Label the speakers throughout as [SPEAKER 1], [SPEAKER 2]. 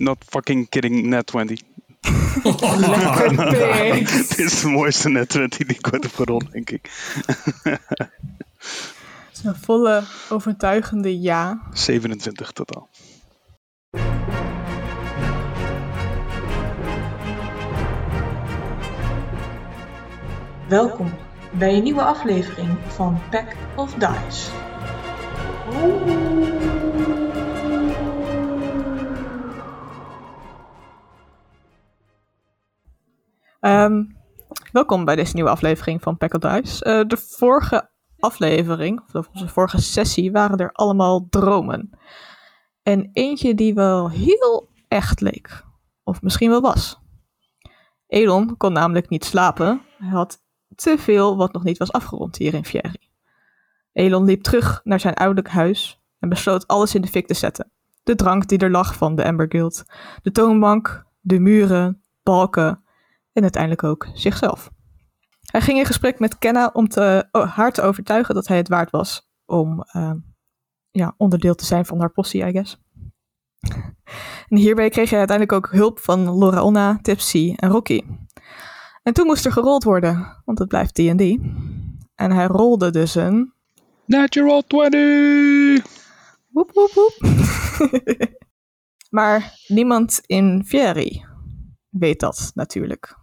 [SPEAKER 1] not fucking kidding, net 20.
[SPEAKER 2] Lekker pik.
[SPEAKER 1] Dit is de mooiste net 20 die ik ooit heb gerold, denk ik.
[SPEAKER 2] Het is een volle, overtuigende ja.
[SPEAKER 1] 27 totaal.
[SPEAKER 3] Welkom bij een nieuwe aflevering van Pack of Dice.
[SPEAKER 2] Ehm, welkom bij deze nieuwe aflevering van Pack Dice. Eh, de vorige aflevering, of onze vorige sessie, waren er allemaal dromen. En eentje die wel heel echt leek. Of misschien wel was. Elon kon namelijk niet slapen. Hij had te veel wat nog niet was afgerond hier in Fieri. Elon liep terug naar zijn ouderlijk huis en besloot alles in de fik te zetten. De drank die er lag van de Amber Guild, de toonbank, de muren, balken en uiteindelijk ook zichzelf. Hij ging in gesprek met Kenna om te, oh, haar te overtuigen dat hij het waard was om eh, ja, onderdeel te zijn van haar possie, I guess. En hierbij kreeg hij uiteindelijk ook hulp van Laura Onna, Tipsy en Rocky. En toen moest er gerold worden, want het blijft D&D. En hij rolde dus een...
[SPEAKER 1] Natural 20!
[SPEAKER 2] Woep, woep, woep. maar niemand in Fieri weet dat natuurlijk.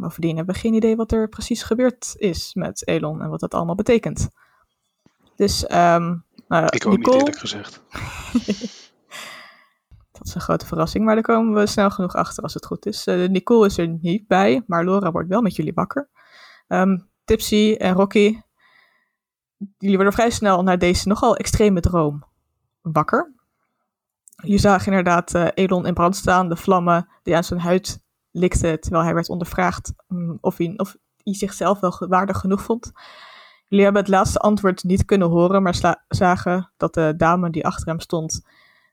[SPEAKER 2] Bovendien hebben we geen idee wat er precies gebeurd is met Elon en wat dat allemaal betekent. Dus, ehm nou,
[SPEAKER 1] Ik ook niet
[SPEAKER 2] Nicole,
[SPEAKER 1] eerlijk gezegd.
[SPEAKER 2] dat is een grote verrassing, maar daar komen we snel genoeg achter als het goed is. Eh, Nicole is er niet bij, maar Laura wordt wel met jullie wakker. Ehm, Tipsy en Rocky, jullie worden vrij snel naar deze nogal extreme droom wakker. Je zag inderdaad eh, Elon in brand staan, de vlammen die aan zijn huid likten terwijl hij werd ondervraagd mm, of, hij, of hij zichzelf wel waardig genoeg vond. Jullie hebben het laatste antwoord niet kunnen horen, maar zagen dat de dame die achter hem stond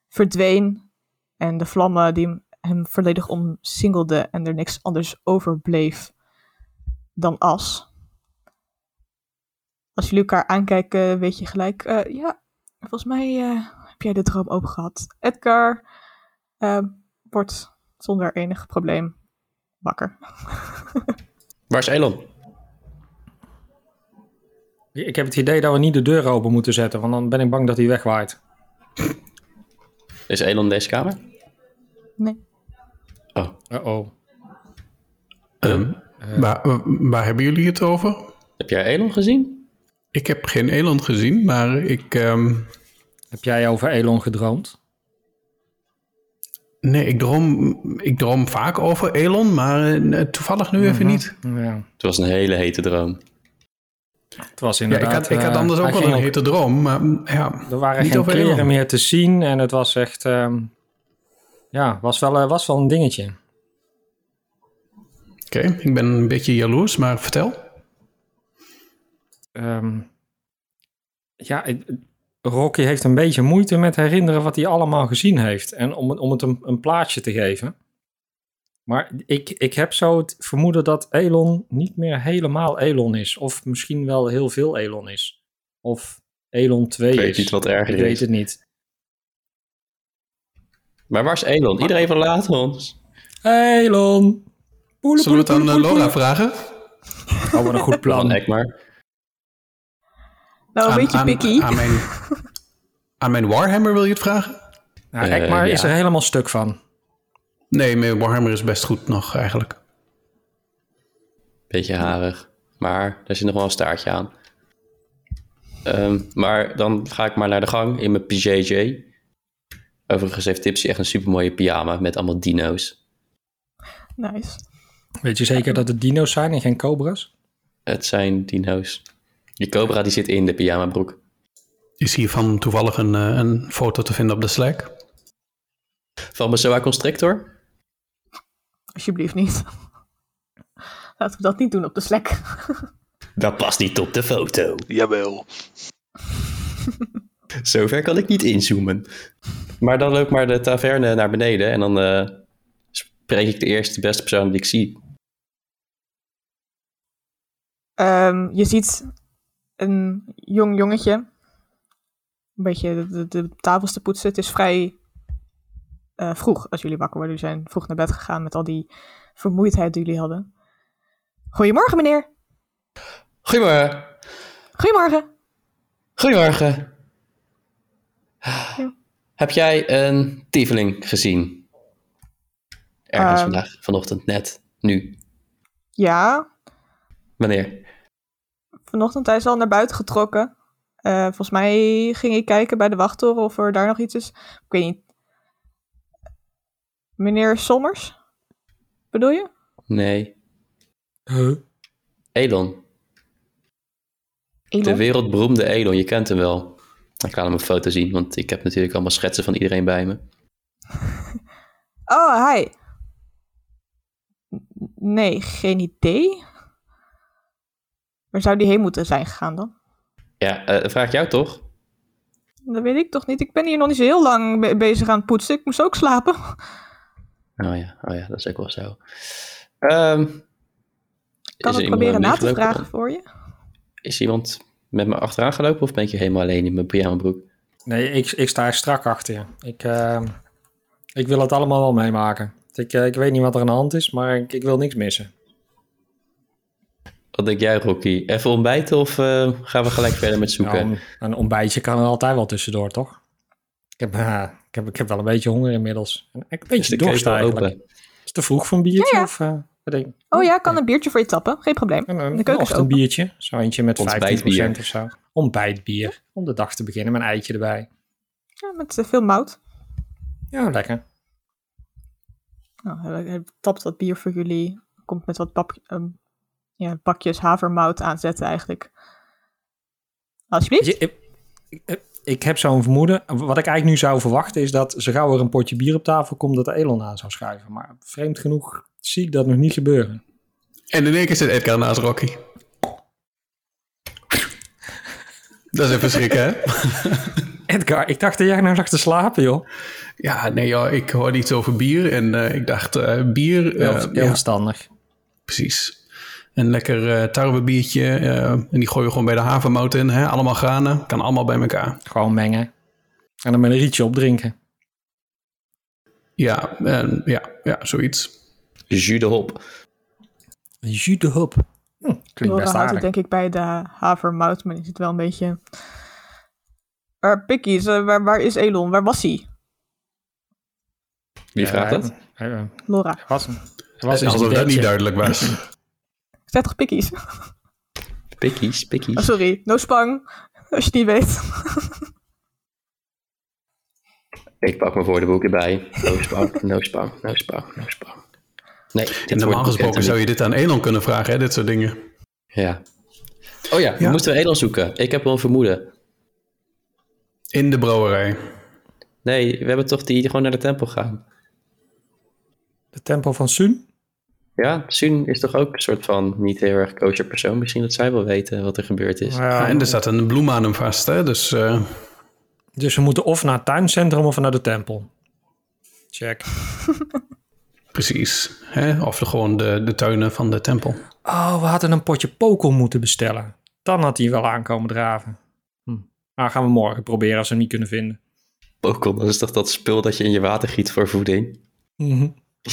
[SPEAKER 2] verdween en de vlammen die hem- volledig omsingelden en er niks anders overbleef dan as. Als jullie elkaar aankijken, weet je gelijk, eh, ja, volgens mij eh, heb jij de droom ook gehad. Edgar eh, wordt zonder enig probleem wakker.
[SPEAKER 4] Waar is Elon?
[SPEAKER 5] Ik heb het idee dat we niet de deur open moeten zetten, want dan ben ik bang dat hij wegwaait.
[SPEAKER 4] Is Elon in deze kamer?
[SPEAKER 2] Nee.
[SPEAKER 4] Oh,
[SPEAKER 5] Uh-oh.
[SPEAKER 6] Ehm, waar, waar hebben jullie het over?
[SPEAKER 4] heb jij Elon gezien?
[SPEAKER 6] Ik heb geen eland gezien, maar ik. ehm,
[SPEAKER 5] Heb jij over Elon gedroomd?
[SPEAKER 6] Nee, ik droom, ik droom vaak over Elon, maar eh, toevallig nu even niet.
[SPEAKER 5] Ja.
[SPEAKER 4] Het was een hele hete droom.
[SPEAKER 5] Het was
[SPEAKER 6] Ja, ik
[SPEAKER 5] inderdaad...
[SPEAKER 6] had, ik had
[SPEAKER 5] eh,
[SPEAKER 6] anders ook
[SPEAKER 5] hij
[SPEAKER 6] wel een hete droom, maar mm, ja.
[SPEAKER 5] Er waren
[SPEAKER 6] niet
[SPEAKER 5] geen kleren
[SPEAKER 6] Elon.
[SPEAKER 5] meer te zien en het was echt... ehm, ja, was wel, eh, was wel een dingetje.
[SPEAKER 6] Oké, ik ben een beetje jaloers, maar vertel.
[SPEAKER 5] Ehm, ja, ik- Rocky heeft een beetje moeite met herinneren wat hij allemaal gezien heeft. En om, het- om het een, een plaatje te geven. Maar ik, ik heb zo het vermoeden dat Elon niet meer helemaal Elon is. Of misschien wel heel veel Elon is. Of Elon 2
[SPEAKER 4] Ik weet
[SPEAKER 5] is.
[SPEAKER 4] niet wat erger
[SPEAKER 5] Ik weet
[SPEAKER 4] is.
[SPEAKER 5] het niet.
[SPEAKER 4] Maar waar is Elon? Iedereen verlaat ons.
[SPEAKER 5] Elon!
[SPEAKER 6] Zullen we het aan eh, Laura vragen?
[SPEAKER 5] Oh, wat een goed
[SPEAKER 4] Plan. Ekmar.
[SPEAKER 2] Nou, een
[SPEAKER 6] Aan-
[SPEAKER 2] beetje
[SPEAKER 6] aan-
[SPEAKER 2] picky.
[SPEAKER 6] Aan mijn, aan mijn Warhammer wil je het vragen?
[SPEAKER 5] Nou,
[SPEAKER 4] Eh,
[SPEAKER 5] Ekmar
[SPEAKER 4] ja.
[SPEAKER 5] is er helemaal stuk van.
[SPEAKER 6] Nee, mijn Warhammer is best goed nog eigenlijk.
[SPEAKER 4] Beetje harig. Maar daar zit nog wel een staartje aan. Ehm, maar dan ga ik maar naar de gang in mijn PJJ. Overigens heeft Tipsy echt een supermooie pyjama met allemaal dino's.
[SPEAKER 2] Nice.
[SPEAKER 5] Weet je zeker dat het dino's zijn en geen cobra's?
[SPEAKER 4] Het zijn dino's. Die cobra die zit in de pyjamabroek.
[SPEAKER 6] Is hiervan toevallig een, eh, een foto te vinden op de Slack?
[SPEAKER 4] Van mijn Zoa Constrictor.
[SPEAKER 2] Alsjeblieft niet. Laten we dat niet doen op de Slack.
[SPEAKER 4] Dat past niet op de foto.
[SPEAKER 1] Jawel.
[SPEAKER 4] Zover kan ik niet inzoomen. Maar dan loop maar de taverne naar beneden en dan eh, spreek ik de eerste beste persoon die ik zie.
[SPEAKER 2] Ehm, je ziet een jong jongetje. Een beetje de, de, de tafels te poetsen. Het is vrij eh, vroeg als jullie wakker worden. Jullie zijn vroeg naar bed gegaan met al die vermoeidheid die jullie hadden. Goedemorgen, meneer.
[SPEAKER 4] Goedemorgen.
[SPEAKER 2] Goedemorgen.
[SPEAKER 4] Goedemorgen. Heb jij een tiefeling gezien? Ergens
[SPEAKER 2] Ehm.
[SPEAKER 4] vandaag, vanochtend, net, nu.
[SPEAKER 2] Ja,
[SPEAKER 4] Wanneer?
[SPEAKER 2] vanochtend hij is al naar buiten getrokken. Eh, volgens mij ging ik kijken bij de wachttoren of er daar nog iets is. Ik weet niet. Meneer Sommers? Bedoel je?
[SPEAKER 4] Nee.
[SPEAKER 5] Huh?
[SPEAKER 4] Elon. De wereldberoemde Elon, je kent hem wel. Ik laat hem een foto zien, want ik heb natuurlijk allemaal schetsen van iedereen bij me.
[SPEAKER 2] Oh, hi. N- Nee, geen idee. Waar zou die heen moeten zijn gegaan dan?
[SPEAKER 4] Ja, eh vraag ik jou toch?
[SPEAKER 2] Dat weet ik toch niet. Ik ben hier nog niet zo heel lang be- bezig aan het poetsen. Ik moest ook slapen.
[SPEAKER 4] Oh ja, oh ja dat is ook wel zo. Ehm,
[SPEAKER 2] Ik kan
[SPEAKER 4] iemand
[SPEAKER 2] proberen na te vragen voor je.
[SPEAKER 4] Is iemand met me achteraan gelopen of ben ik hier helemaal alleen in mijn pyjamabroek?
[SPEAKER 5] Nee, ik, ik sta er strak achter je. Ik, eh, ik wil het allemaal wel meemaken. Ik, eh, ik weet niet wat er aan de hand is, maar ik, ik wil niks missen.
[SPEAKER 4] Wat denk jij, Rocky? Even ontbijten of eh, gaan we gelijk verder met zoeken?
[SPEAKER 5] Nou, een, een ontbijtje kan er altijd wel tussendoor, toch? Ik heb, eh, ik heb, ik heb wel een beetje honger inmiddels. En Een beetje
[SPEAKER 4] de
[SPEAKER 5] dorst eigenlijk.
[SPEAKER 4] open?
[SPEAKER 5] Is het te vroeg voor een biertje?
[SPEAKER 2] Ja, ja.
[SPEAKER 5] Of, eh, denk je?
[SPEAKER 2] Oh ja, ik kan een biertje voor je tappen. Geen probleem.
[SPEAKER 5] Een, een,
[SPEAKER 2] De keuken is
[SPEAKER 5] een biertje. Zo eentje met 15%
[SPEAKER 4] Ontbijtbier.
[SPEAKER 5] of zo. Ontbijtbier. Om de dag te beginnen met een eitje erbij.
[SPEAKER 2] Ja, met veel mout.
[SPEAKER 5] Ja, lekker.
[SPEAKER 2] Nou, hij, tapt wat bier voor jullie. Komt met wat pap, ehm, ja, pakjes havermout aanzetten eigenlijk. Alsjeblieft.
[SPEAKER 5] Je- ik, ik, ik heb zo'n vermoeden. Wat ik eigenlijk nu zou verwachten is dat zo gauw er een potje bier op tafel komt, dat Elon aan zou schuiven. Maar vreemd genoeg zie ik dat nog niet gebeuren.
[SPEAKER 6] En in één keer zit Edgar naast Rocky. Dat is even schrikken, hè?
[SPEAKER 5] Edgar, ik dacht dat jij nou lag te slapen, joh.
[SPEAKER 6] Ja, nee, joh, ik hoorde iets over bier en eh, ik dacht, eh, bier,
[SPEAKER 5] Heel,
[SPEAKER 6] eh,
[SPEAKER 5] heel
[SPEAKER 6] ja,
[SPEAKER 5] verstandig.
[SPEAKER 6] precies. Een lekker eh tarwebiertje eh, en die gooi je gewoon bij de havermout in. Hè? Allemaal granen, kan allemaal bij elkaar.
[SPEAKER 5] Gewoon mengen. En dan met een rietje opdrinken.
[SPEAKER 6] Ja, en, ja, ja, zoiets.
[SPEAKER 4] Jus de hop.
[SPEAKER 5] Jus de hop. Hm, klinkt
[SPEAKER 2] Laura
[SPEAKER 5] best
[SPEAKER 2] houdt het
[SPEAKER 5] aardig.
[SPEAKER 2] denk ik bij de havermout, maar die zit wel een beetje... Pikkies, eh, waar, waar is Elon? Waar was hij?
[SPEAKER 4] Wie vraagt
[SPEAKER 5] Ja,
[SPEAKER 4] dat?
[SPEAKER 2] Laura.
[SPEAKER 5] was, was
[SPEAKER 6] Alsof dat niet duidelijk was.
[SPEAKER 2] Zeg toch Pikkies?
[SPEAKER 4] Pikkies,
[SPEAKER 2] Oh,
[SPEAKER 4] pikkies.
[SPEAKER 2] sorry, no spang. Als je het niet weet.
[SPEAKER 4] Ik pak mijn woordenboek erbij. No spang, no spang, no spang, no spang. Nee,
[SPEAKER 6] En normaal gesproken zou je dit aan Elon kunnen vragen, hè, dit soort dingen.
[SPEAKER 4] Ja. Oh ja, we
[SPEAKER 6] Ja.
[SPEAKER 4] moesten Elon zoeken. Ik heb wel een vermoeden.
[SPEAKER 6] In de brouwerij.
[SPEAKER 4] Nee, we hebben toch die gewoon naar de tempel gaan.
[SPEAKER 5] De tempel van Sun.
[SPEAKER 4] Ja, Sun is toch ook een soort van niet heel erg kosher persoon. Misschien dat zij wel weten wat er gebeurd is.
[SPEAKER 5] Ja,
[SPEAKER 6] Ja, en er staat een bloem aan hem vast, hè, dus... eh,
[SPEAKER 5] Dus we moeten of naar het tuincentrum of naar de tempel. Check.
[SPEAKER 6] Precies. Hè? Of de, gewoon de, de tuinen van de tempel.
[SPEAKER 5] Oh, we hadden een potje pokel moeten bestellen. Dan had hij wel aankomen draven. Hm. Maar gaan we morgen proberen als we hem niet kunnen vinden.
[SPEAKER 4] Pokon, dat is toch dat spul dat je in je water giet voor voeding?
[SPEAKER 5] Mhm.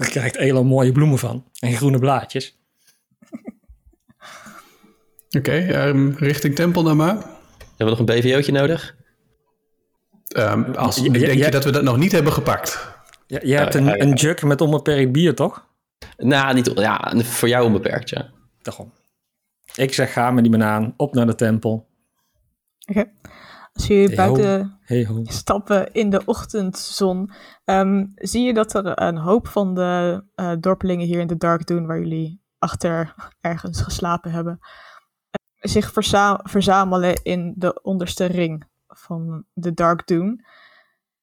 [SPEAKER 5] Daar krijgt Elon mooie bloemen van. En groene blaadjes.
[SPEAKER 6] Oké, ehm, richting tempel dan maar.
[SPEAKER 4] Hebben we nog een BVO'tje nodig?
[SPEAKER 6] Ehm, als,
[SPEAKER 5] Ja,
[SPEAKER 6] denk
[SPEAKER 5] ja.
[SPEAKER 6] je dat we dat nog niet hebben gepakt?
[SPEAKER 5] Ja, je hebt een,
[SPEAKER 4] ja.
[SPEAKER 5] een jug met onbeperkt bier, toch?
[SPEAKER 4] Nou, niet, ja, voor jou onbeperkt, ja.
[SPEAKER 5] Daarom. Ik zeg, ga met die banaan op naar de tempel.
[SPEAKER 2] Oké. Als jullie
[SPEAKER 5] Hey, ho.
[SPEAKER 2] buiten
[SPEAKER 5] Hey ho.
[SPEAKER 2] stappen in de ochtendzon, ehm, zie je dat er een hoop van de eh, dorpelingen hier in de Dark Dune, waar jullie achter ergens geslapen hebben, eh, zich verza- verzamelen in de onderste ring van de Dark Dune.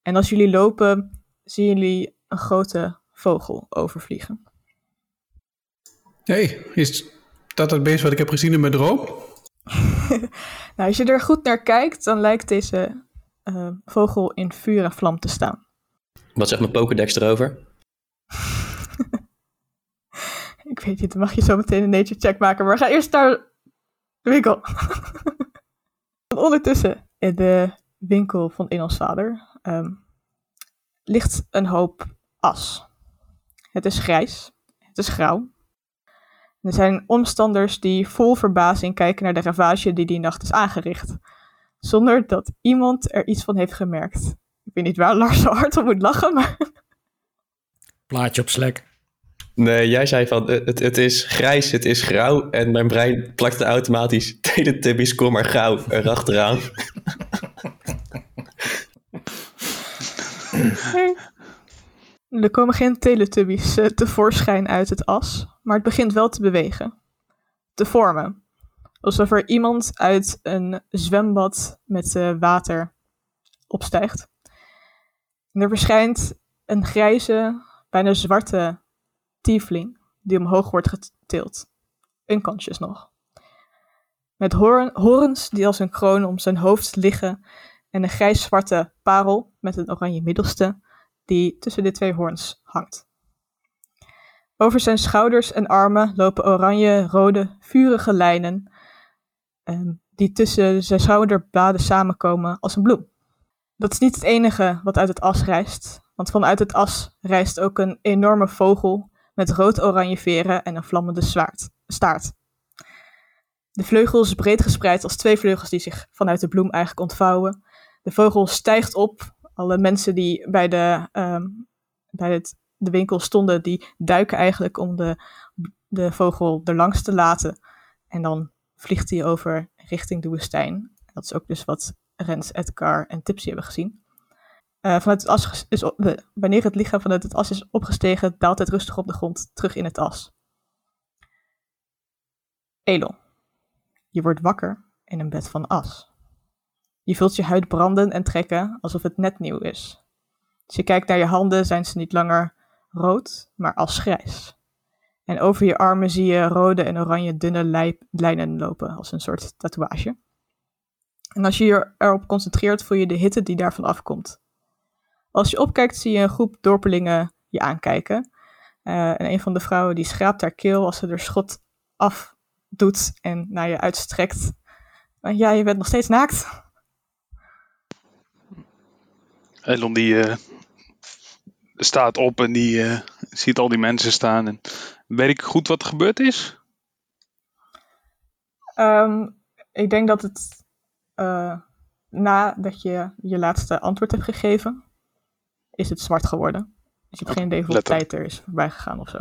[SPEAKER 2] En als jullie lopen, zien jullie een grote vogel overvliegen.
[SPEAKER 6] hey, is dat het beest wat ik heb gezien in mijn droom?
[SPEAKER 2] Nou, als je er goed naar kijkt, dan lijkt deze eh, vogel in vuur en vlam te staan.
[SPEAKER 4] Wat zegt mijn Pokédex erover?
[SPEAKER 2] Ik weet niet, dan mag je zo meteen een nature check maken. Maar gaan eerst naar de winkel. Ondertussen in de winkel van Enos vader. ehm, ligt een hoop as. Het is grijs, het is grauw. Er zijn omstanders die vol verbazing kijken naar de ravage die die nacht is aangericht, zonder dat iemand er iets van heeft gemerkt. Ik weet niet waar Lars zo hard om moet lachen, maar
[SPEAKER 5] Plaatje op Slack.
[SPEAKER 4] Nee, jij zei van eh, het, het is grijs, het is grauw. En mijn brein plakte automatisch Teletubbies, kom maar gauw erachteraan.
[SPEAKER 2] er komen geen teletubbies eh, tevoorschijn uit het as, maar het begint wel te bewegen. Te vormen. Alsof er iemand uit een zwembad met eh, water opstijgt. Er verschijnt een grijze, bijna zwarte tiefling die omhoog wordt getild. Unconscious nog. Met hoorn, horens die als een kroon om zijn hoofd liggen en een grijs-zwarte parel met een oranje middelste die tussen de twee hoorns hangt. Over zijn schouders en armen lopen oranje-rode, vurige lijnen ehm, die tussen zijn schouderbladen samenkomen als een bloem. Dat is niet het enige wat uit het as rijst, want vanuit het as rijst ook een enorme vogel met rood-oranje veren en een vlammende zwaard, staart. De vleugel is breed gespreid als twee vleugels die zich vanuit de bloem eigenlijk ontvouwen. De vogel stijgt op. Alle mensen die bij, de, ehm, bij het, de winkel stonden, die duiken eigenlijk om de, de vogel erlangs te laten. En dan vliegt hij over richting de woestijn. Dat is ook dus wat Rens, Edgar en Tipsy hebben gezien. Uh, vanuit het as is wanneer het lichaam vanuit het as is opgestegen, daalt het rustig op de grond terug in het as. Elon. Je wordt wakker in een bed van as. Je voelt je huid branden en trekken alsof het net nieuw is. Als je kijkt naar je handen, zijn ze niet langer rood, maar asgrijs. En over je armen zie je rode en oranje dunne lijnen lopen, als een soort tatoeage. En als je je erop concentreert, voel je de hitte die daarvan afkomt. Als je opkijkt, zie je een groep dorpelingen je aankijken. Uh, en een van de vrouwen die schraapt haar keel als ze er schot afdoet en naar je uitstrekt. Ja, je bent nog steeds naakt.
[SPEAKER 1] Elon die uh, staat op en die ziet al die mensen staan. En weet ik goed wat er gebeurd is?
[SPEAKER 2] Um, ik denk dat het nadat je je laatste antwoord hebt gegeven, is het zwart geworden. Dus je hebt geen idee hoeveel tijd er is voorbij gegaan of zo.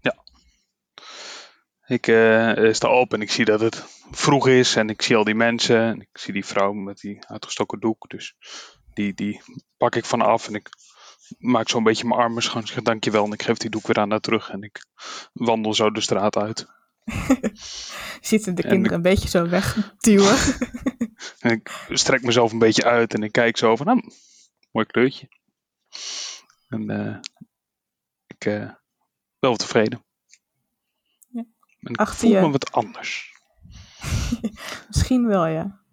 [SPEAKER 1] Ja. Ik uh, sta op en ik zie dat het vroeg is en ik zie al die mensen. En ik zie die vrouw met die uitgestoken doek. Dus die, die pak ik van af en ik maak zo'n beetje mijn armen schoon. Ik zeg dankjewel en ik geef die doek weer aan naar terug. En ik wandel zo de straat uit.
[SPEAKER 2] je ziet de kinderen ik, een beetje zo wegduwen.
[SPEAKER 1] en ik strek mezelf een beetje uit en ik kijk zo van, nou, mooi kleurtje. En uh, ik uh, ben wel tevreden.
[SPEAKER 2] Ja.
[SPEAKER 1] En ik voel je... me wat anders.
[SPEAKER 2] Misschien wel, ja.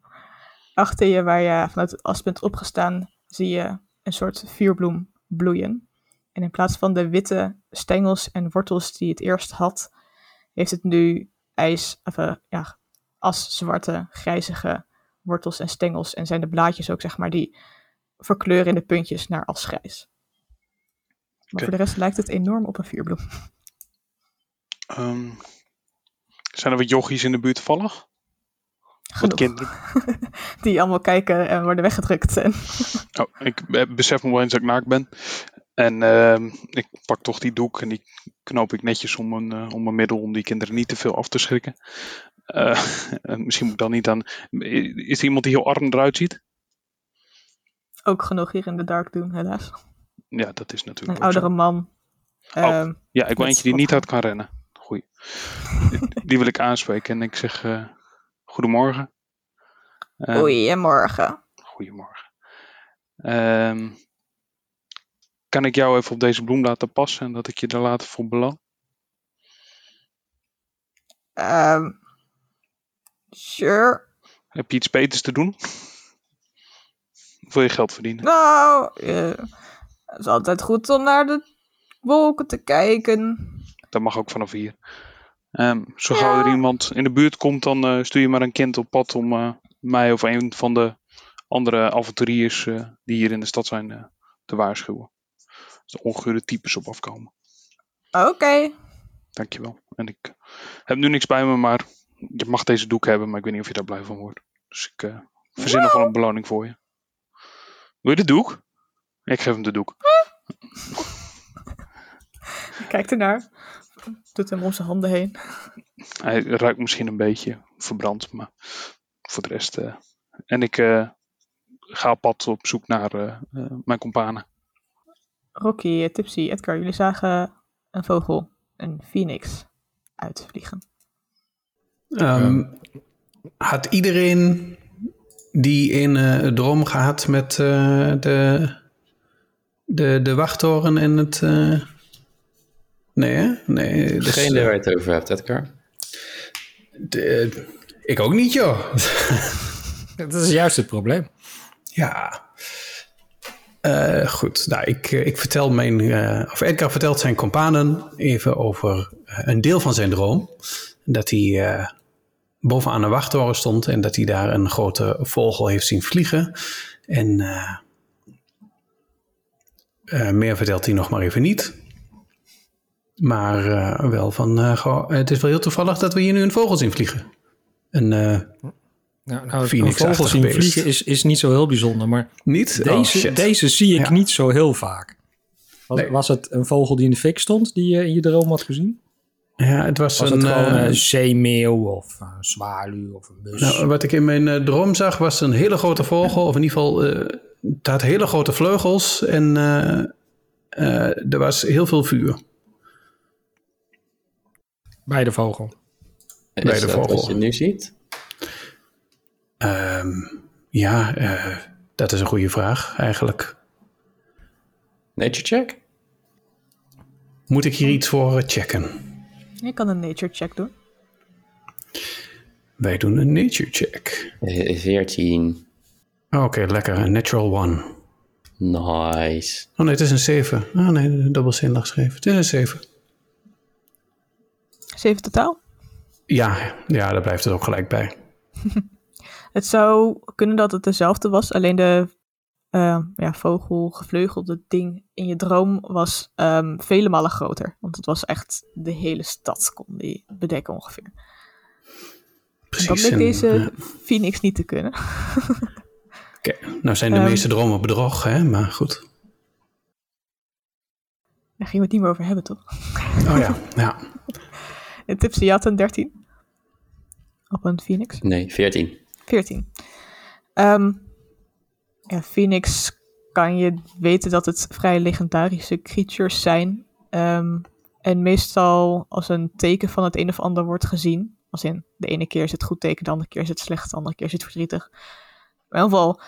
[SPEAKER 2] Achter je, waar je vanuit het as bent opgestaan, zie je een soort vuurbloem bloeien. En in plaats van de witte stengels en wortels die het eerst had, heeft het nu ijs, of, uh, ja, zwarte grijzige wortels en stengels. En zijn de blaadjes ook, zeg maar, die verkleuren in de puntjes naar asgrijs. Maar okay. voor de rest lijkt het enorm op een vuurbloem.
[SPEAKER 1] Um, zijn er wat jochies in de buurt toevallig?
[SPEAKER 2] Genoeg. kinderen? Die allemaal kijken en worden weggedrukt. En
[SPEAKER 1] oh, ik besef me wel eens dat ik naakt ben. En uh, ik pak toch die doek en die knoop ik netjes om mijn, uh, om mijn middel om die kinderen niet te veel af te schrikken. Uh, misschien moet ik dan niet aan. Is er iemand die heel arm eruit ziet?
[SPEAKER 2] ook genoeg hier in de dark doen, helaas.
[SPEAKER 1] Ja, dat is natuurlijk.
[SPEAKER 2] Een oudere
[SPEAKER 1] zo.
[SPEAKER 2] man.
[SPEAKER 1] Oh,
[SPEAKER 2] uh,
[SPEAKER 1] ja, ik wil eentje die niet hard kan rennen. Goeie. die wil ik aanspreken en ik zeg uh, goedemorgen.
[SPEAKER 2] Uh, goedemorgen.
[SPEAKER 1] Goedemorgen. Ehm, kan ik jou even op deze bloem laten passen en dat ik je er later voor beloon?
[SPEAKER 2] Um, sure.
[SPEAKER 1] Heb je iets beters te doen? wil je geld verdienen?
[SPEAKER 2] Nou, uh, het is altijd goed om naar de wolken te kijken.
[SPEAKER 1] Dat mag ook vanaf hier. Um, zo gauw er iemand in de buurt komt, dan uh, stuur je maar een kind op pad om uh, mij of een van de andere avonturiers die hier in de stad zijn te waarschuwen. als de ongeurde types op afkomen.
[SPEAKER 2] Oké.
[SPEAKER 1] Dankjewel. En ik heb nu niks bij me, maar je mag deze doek hebben, maar ik weet niet of je daar blij van wordt. Dus ik eh, verzin nog wel een beloning voor je. Wil je de doek? Ik geef hem de doek.
[SPEAKER 2] Kijkt ernaar. Doet hem om zijn handen heen.
[SPEAKER 1] Hij ruikt misschien een beetje verbrand, maar voor de rest. eh, en ik eh, ga op pad op zoek naar eh, eh, mijn companen.
[SPEAKER 2] Rocky, Tipsy, Edgar, jullie zagen een vogel, een phoenix, uitvliegen.
[SPEAKER 6] Ehm, had iedereen die in eh droom gehad met eh, de, de, de wachttoren en het... eh, Nee, hè? Nee. dus,
[SPEAKER 4] Degene
[SPEAKER 6] eh,
[SPEAKER 4] waar je het over hebt, Edgar.
[SPEAKER 6] de- ik ook niet, joh.
[SPEAKER 5] Dat is juist het probleem.
[SPEAKER 6] Ja. Eh, goed, nou, ik, eh, ik vertel mijn, eh, of Edgar vertelt zijn companen even over eh, een deel van zijn droom. Dat hij eh, bovenaan een wachttoren stond en dat hij daar een grote vogel heeft zien vliegen. En eh, eh, meer vertelt hij nog maar even niet. Maar eh, wel van, eh, het is wel heel toevallig dat we hier nu een vogel zien vliegen. Een, eh,
[SPEAKER 5] Nou, nou een vogel zien vliegen is, is niet zo heel bijzonder, maar
[SPEAKER 6] niet?
[SPEAKER 5] deze,
[SPEAKER 6] oh,
[SPEAKER 5] deze zie ik
[SPEAKER 6] Ja.
[SPEAKER 5] niet zo heel vaak. Was,
[SPEAKER 6] Nee.
[SPEAKER 5] was het een vogel die in de fik stond, die je in je droom had gezien?
[SPEAKER 6] Ja, het was,
[SPEAKER 5] Was
[SPEAKER 6] een...
[SPEAKER 5] het gewoon een zeemeeuw of een zwaluw of een mus?
[SPEAKER 6] Nou, wat ik in mijn droom zag was een hele grote vogel, of in ieder geval, het had hele grote vleugels en er was heel veel vuur.
[SPEAKER 5] Bij de vogel.
[SPEAKER 4] Is
[SPEAKER 6] Bij de
[SPEAKER 4] dat
[SPEAKER 6] vogel.
[SPEAKER 4] wat je nu ziet?
[SPEAKER 6] Ehm, ja, eh, dat is een goede vraag eigenlijk.
[SPEAKER 4] Nature check?
[SPEAKER 6] Moet ik hier iets voor eh, checken?
[SPEAKER 2] Je kan een nature check doen.
[SPEAKER 6] Wij doen een nature check.
[SPEAKER 4] Eh, 14.
[SPEAKER 6] Oké, lekker. Een natural one.
[SPEAKER 4] Nice.
[SPEAKER 6] Oh nee, het is een 7. Oh nee, dubbel zinnig geschreven. Het is een 7.
[SPEAKER 2] Zeven totaal.
[SPEAKER 6] Ja, ja, daar blijft het ook gelijk bij.
[SPEAKER 2] Het zou kunnen dat het dezelfde was, alleen de eh, ja, vogelgevleugelde ding in je droom was ehm, vele malen groter. Want het was echt de hele stad kon die bedekken ongeveer.
[SPEAKER 6] Precies.
[SPEAKER 2] dat bleek
[SPEAKER 6] en,
[SPEAKER 2] deze Phoenix niet te kunnen.
[SPEAKER 6] oké. Nou zijn de
[SPEAKER 2] Ehm.
[SPEAKER 6] meeste dromen bedrog, hè? Maar goed.
[SPEAKER 2] Daar gingen we het niet meer over hebben, toch?
[SPEAKER 6] Oh ja, ja.
[SPEAKER 2] Tipsy had een 13 op een Phoenix.
[SPEAKER 4] Nee, 14.
[SPEAKER 2] 14. Ehm, ja, Phoenix kan je weten dat het vrij legendarische creatures zijn. Ehm, en meestal als een teken van het een of ander wordt gezien. Als in, de ene keer is het goed teken, de andere keer is het slecht, de andere keer is het verdrietig. Maar in ieder geval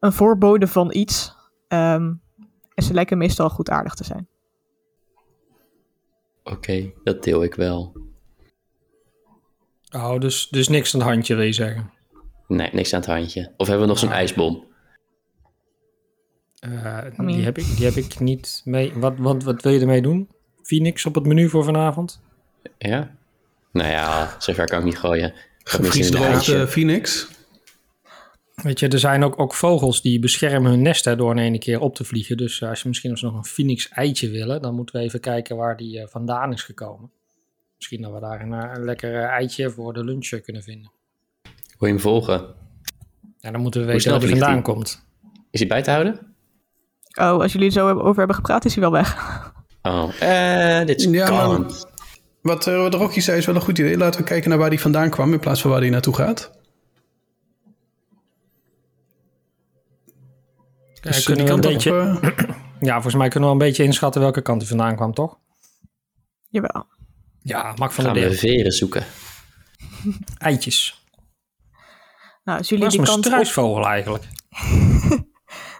[SPEAKER 2] een voorbode van iets. Ehm, en ze lijken meestal goedaardig te zijn.
[SPEAKER 4] Oké, dat deel ik wel.
[SPEAKER 5] Oh, dus, dus niks aan het handje, wil je zeggen.
[SPEAKER 4] Nee, niks aan het handje. Of hebben we nog zo'n ijsbom?
[SPEAKER 5] Eh, die, heb ik, die heb ik niet mee. Wat, wat, wat wil je ermee doen? Phoenix op het menu voor vanavond?
[SPEAKER 4] Ja? Nou ja, zover kan ik niet gooien.
[SPEAKER 6] Gevriesdroogde
[SPEAKER 4] ijsje.
[SPEAKER 6] Phoenix.
[SPEAKER 5] Weet je, er zijn ook, ook vogels die beschermen hun nesten door in één keer op te vliegen. Dus eh, als je misschien nog een phoenix eitje willen, dan moeten we even kijken waar die eh, vandaan is gekomen. Misschien dat we daar een, eh, een lekker eh, eitje voor de lunch eh, kunnen vinden.
[SPEAKER 4] Wil je hem volgen?
[SPEAKER 5] Ja, dan moeten we weten waar
[SPEAKER 4] vliegt
[SPEAKER 5] vandaan
[SPEAKER 4] hij?
[SPEAKER 5] komt.
[SPEAKER 4] Is hij bij te houden?
[SPEAKER 2] Oh, als jullie er zo over hebben gepraat, is hij wel weg.
[SPEAKER 4] Oh, eh, dit is
[SPEAKER 6] Ja, Wat, eh, wat Rocky zei is wel een goed idee. Laten we kijken naar waar die vandaan kwam in plaats van waar die naartoe gaat.
[SPEAKER 5] Ja,
[SPEAKER 6] Dus
[SPEAKER 5] kunnen
[SPEAKER 6] die
[SPEAKER 5] we een
[SPEAKER 6] op,
[SPEAKER 5] beetje, ja, volgens mij kunnen we wel een beetje inschatten welke kant hij vandaan kwam, toch?
[SPEAKER 2] Jawel.
[SPEAKER 5] Ja, Max van
[SPEAKER 4] Gaan we
[SPEAKER 5] Deel.
[SPEAKER 4] veren zoeken.
[SPEAKER 5] Eitjes.
[SPEAKER 2] Nou, als jullie
[SPEAKER 5] Dat is
[SPEAKER 2] die
[SPEAKER 5] een
[SPEAKER 2] kant op
[SPEAKER 5] struisvogel eigenlijk.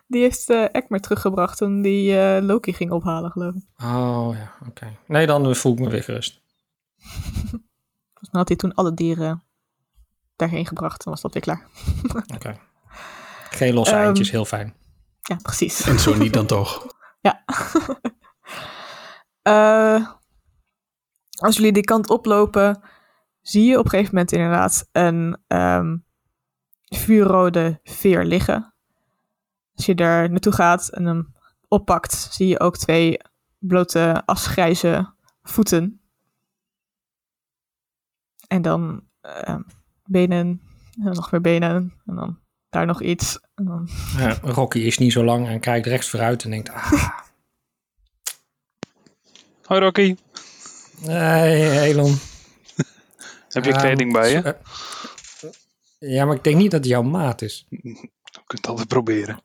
[SPEAKER 2] Die heeft eh Ekmer teruggebracht toen die eh, Loki ging ophalen, geloof ik.
[SPEAKER 5] Oh ja, oké. Nee, dan voel ik me weer gerust.
[SPEAKER 2] Volgens mij had hij toen alle dieren daarheen gebracht en was dat weer klaar.
[SPEAKER 5] Oké. Geen losse
[SPEAKER 2] Ehm,
[SPEAKER 5] eindjes, heel fijn.
[SPEAKER 2] Ja, precies.
[SPEAKER 6] En zo niet dan toch.
[SPEAKER 2] Ja. Eh, als jullie die kant oplopen, zie je op een gegeven moment inderdaad een ehm, vuurrode veer liggen. Als je daar naartoe gaat en hem oppakt, zie je ook twee blote asgrijze voeten. En dan eh, benen, en nog meer benen, en dan daar nog iets. En dan,
[SPEAKER 5] Ja, Rocky is niet zo lang en kijkt rechts vooruit en denkt... Ah,
[SPEAKER 1] Hoi Rocky,
[SPEAKER 5] nee, Elon.
[SPEAKER 1] heb je
[SPEAKER 5] Ehm,
[SPEAKER 1] kleding bij je?
[SPEAKER 5] eh, Ja, maar ik denk niet dat het jouw maat is.
[SPEAKER 1] Je kunt het altijd proberen.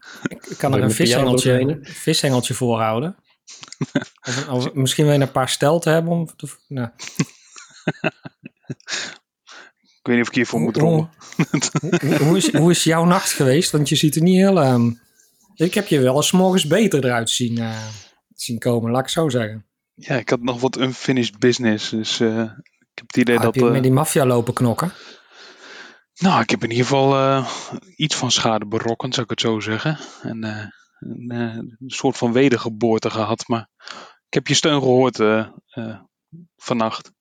[SPEAKER 5] Ik kan er een vishengeltje, vishengeltje voorhouden. of, of misschien wil je een paar stel te hebben. Om te, nou,
[SPEAKER 1] Ik weet niet of ik hiervoor moet rollen.
[SPEAKER 5] hoe, hoe, is, hoe is jouw nacht geweest? Want je ziet er niet heel... ehm, ik heb je wel eens 's morgens beter eruit zien, eh, zien komen, laat ik zo zeggen.
[SPEAKER 1] Ja, ik had nog wat unfinished business. Dus eh, ik heb het idee
[SPEAKER 5] Ah, heb
[SPEAKER 1] dat...
[SPEAKER 5] je
[SPEAKER 1] eh,
[SPEAKER 5] met die maffia lopen knokken?
[SPEAKER 1] Nou, ik heb in ieder geval eh, iets van schade berokkend, zou ik het zo zeggen. En eh, een, eh, een soort van wedergeboorte gehad. Maar ik heb je steun gehoord eh, eh, vannacht.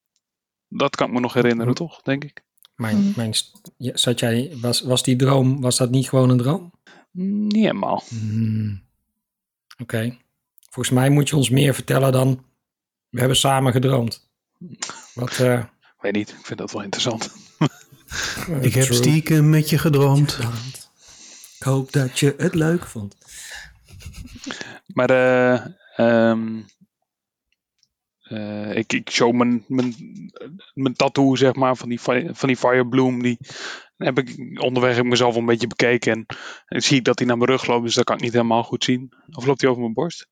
[SPEAKER 1] Dat kan ik me nog herinneren, toch? Denk ik.
[SPEAKER 5] Mijn,
[SPEAKER 2] Mhm.
[SPEAKER 5] mijn, zat jij, was, was die droom, was dat niet gewoon een droom?
[SPEAKER 1] Niet helemaal.
[SPEAKER 5] Hmm. Oké. Volgens mij moet je ons meer vertellen dan we hebben samen gedroomd. Wat, eh,
[SPEAKER 1] Weet niet, ik vind dat wel interessant.
[SPEAKER 6] Ik heb stiekem met je gedroomd.
[SPEAKER 5] Ik hoop dat je het leuk vond.
[SPEAKER 1] Maar eh, ehm, eh, ik, ik show mijn, mijn, mijn tattoo, zeg maar, van die, van die Firebloom. Die heb ik onderweg heb ik mezelf een beetje bekeken. En, en zie ik dat hij naar mijn rug loopt, dus dat kan ik niet helemaal goed zien. Of loopt hij over mijn borst?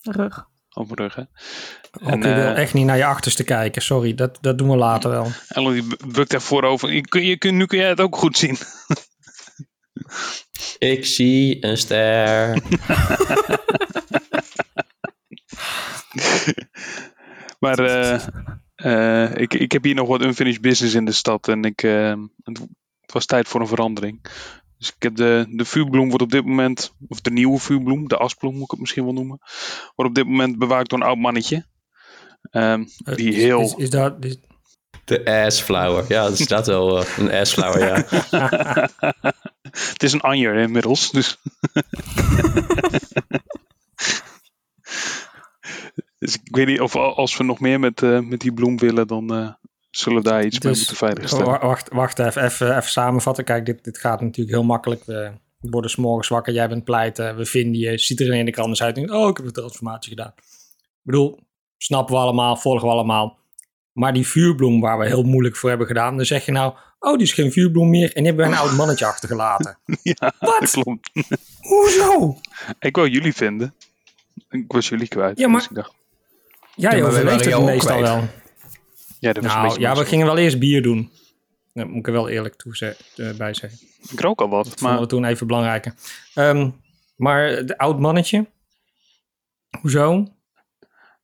[SPEAKER 2] rug.
[SPEAKER 1] Over mijn rug, hè?
[SPEAKER 5] Ook
[SPEAKER 1] En,
[SPEAKER 5] je wil
[SPEAKER 1] eh,
[SPEAKER 5] echt niet naar je achterste kijken. Sorry, dat, dat doen we later wel.
[SPEAKER 1] Ellen die bukt echt voorover. Je, kun- je, kun- nu kun jij het ook goed zien.
[SPEAKER 4] Ik zie een ster.
[SPEAKER 1] Maar eh, eh, ik, ik heb hier nog wat unfinished business in de stad. En ik, het was tijd voor een verandering. Dus ik heb de, de vuurbloem wordt op dit moment, of de nieuwe vuurbloem, de asbloem moet ik het misschien wel noemen, wordt op dit moment bewaakt door een oud mannetje. Ehm, die
[SPEAKER 5] Is-
[SPEAKER 1] heel,
[SPEAKER 5] Is, is dat, is-
[SPEAKER 4] De assflower. Ja, dat staat wel eh, een assflower, ja.
[SPEAKER 1] het is een anjer inmiddels, dus. dus ik weet niet of al- als we nog meer met, eh, met die bloem willen, dan eh, zullen we daar iets mee
[SPEAKER 5] Dus-
[SPEAKER 1] moeten veiligstellen.
[SPEAKER 5] wa- wacht, wacht even, even, even samenvatten. Kijk, dit, dit gaat natuurlijk heel makkelijk. We worden 's morgens wakker, jij bent pleiten, we vinden je. Ziet er in de krant uit. Denk, oh, ik heb een transformatie gedaan. Ik bedoel, snappen we allemaal, volgen we allemaal. Maar die vuurbloem waar we heel moeilijk voor hebben gedaan, dan zeg je nou, oh, die is geen vuurbloem meer en die hebben we een oud mannetje achtergelaten.
[SPEAKER 1] Ja,
[SPEAKER 5] Wat?
[SPEAKER 1] dat klopt.
[SPEAKER 5] Hoezo?
[SPEAKER 1] Ik wou jullie vinden. Ik was jullie kwijt.
[SPEAKER 5] Ja, maar-
[SPEAKER 1] dus ik dacht,
[SPEAKER 5] Jij
[SPEAKER 6] Ja,
[SPEAKER 5] overleeft het meestal wel.
[SPEAKER 1] Ja, dat was een
[SPEAKER 5] Nou,
[SPEAKER 1] beetje
[SPEAKER 5] ja, we gingen wel eerst bier doen. Dat moet ik er wel eerlijk toe ze- eh, bij zeggen.
[SPEAKER 1] Ik rook al wat,
[SPEAKER 5] Dat vonden
[SPEAKER 1] maar
[SPEAKER 5] we toen even belangrijker. Ehm, maar de oud mannetje. Hoezo?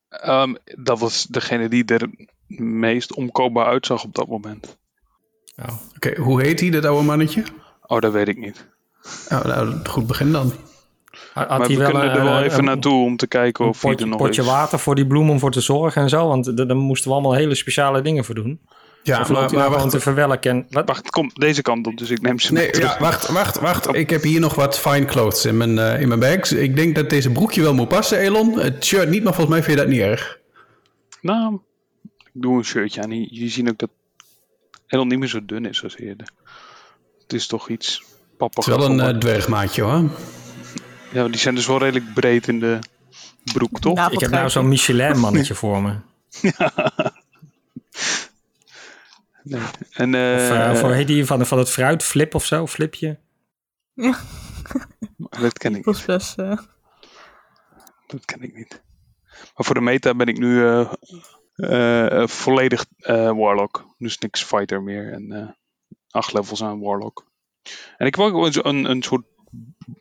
[SPEAKER 1] ehm, dat was degene die er meest omkoopbaar uitzag op dat moment.
[SPEAKER 5] Oh.
[SPEAKER 6] Oké, hoe heet hij, dat oude mannetje?
[SPEAKER 1] Oh, dat weet ik niet.
[SPEAKER 6] Oh, nou, goed begin dan.
[SPEAKER 5] Had
[SPEAKER 1] maar
[SPEAKER 5] hij
[SPEAKER 1] we
[SPEAKER 5] wel
[SPEAKER 1] kunnen
[SPEAKER 5] een-
[SPEAKER 1] er wel
[SPEAKER 5] een-
[SPEAKER 1] even
[SPEAKER 5] een-
[SPEAKER 1] naartoe om te kijken of hij er
[SPEAKER 5] potje,
[SPEAKER 1] nog
[SPEAKER 5] potje
[SPEAKER 1] is.
[SPEAKER 5] water voor die bloem om voor te zorgen en zo. Want daar moesten we allemaal hele speciale dingen voor doen.
[SPEAKER 6] Ja,
[SPEAKER 5] of loopt
[SPEAKER 6] maar,
[SPEAKER 5] nou
[SPEAKER 6] maar
[SPEAKER 5] gewoon
[SPEAKER 6] wacht.
[SPEAKER 5] te verwelken? En, wat?
[SPEAKER 1] Wacht, kom deze kant op, dus ik neem ze
[SPEAKER 6] Nee,
[SPEAKER 1] mee terug.
[SPEAKER 6] ja, wacht, wacht, wacht. Ik heb hier nog wat fine clothes in mijn, eh, in mijn bags. Ik denk dat deze broekje wel moet passen, Elon. Het shirt niet, maar volgens mij vind je dat niet erg.
[SPEAKER 1] Nou, ik doe een shirtje aan. Jullie zien ook dat helemaal niet meer zo dun is als eerder. Het is toch iets
[SPEAKER 6] Het is
[SPEAKER 1] pappiger.
[SPEAKER 6] wel een eh, dwergmaatje, hoor.
[SPEAKER 1] Ja, die zijn dus wel redelijk breed in de broek, toch?
[SPEAKER 2] Nou,
[SPEAKER 5] Ik heb nou zo'n Michelin mannetje voor me.
[SPEAKER 1] Nee. En,
[SPEAKER 5] Of,
[SPEAKER 1] eh,
[SPEAKER 5] eh, of hoe heet die van, van het fruit? Flip of zo? Flipje?
[SPEAKER 2] Ja,
[SPEAKER 1] dat ken ik niet. Dat ken ik niet. Maar voor de meta ben ik nu eh, eh, eh, volledig eh, Warlock. Dus niks fighter meer. En eh, acht levels aan Warlock. En ik wil ook een, een soort...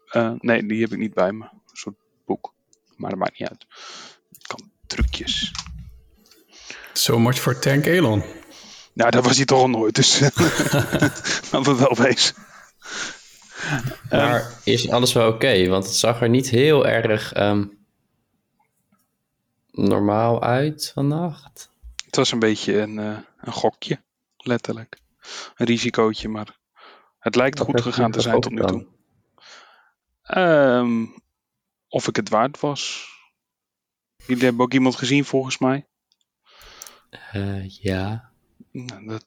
[SPEAKER 1] eh, nee, die heb ik niet bij me. Een soort boek. Maar dat maakt niet uit. Ik kan trucjes.
[SPEAKER 6] So much for Tank Elon.
[SPEAKER 1] Nou, dat was hij toch al nooit. Dus laten we wel wezen.
[SPEAKER 4] Maar is alles wel oké? Want het zag er niet heel erg ehm, normaal uit vannacht.
[SPEAKER 1] Het was een beetje een, eh, een gokje. Letterlijk. Een risicootje, maar het lijkt goed gegaan te zijn tot nu toe. Ehm, of ik het waard was. Jullie hebben ook iemand gezien volgens mij.
[SPEAKER 4] Eh, ja.
[SPEAKER 1] Nou, dat,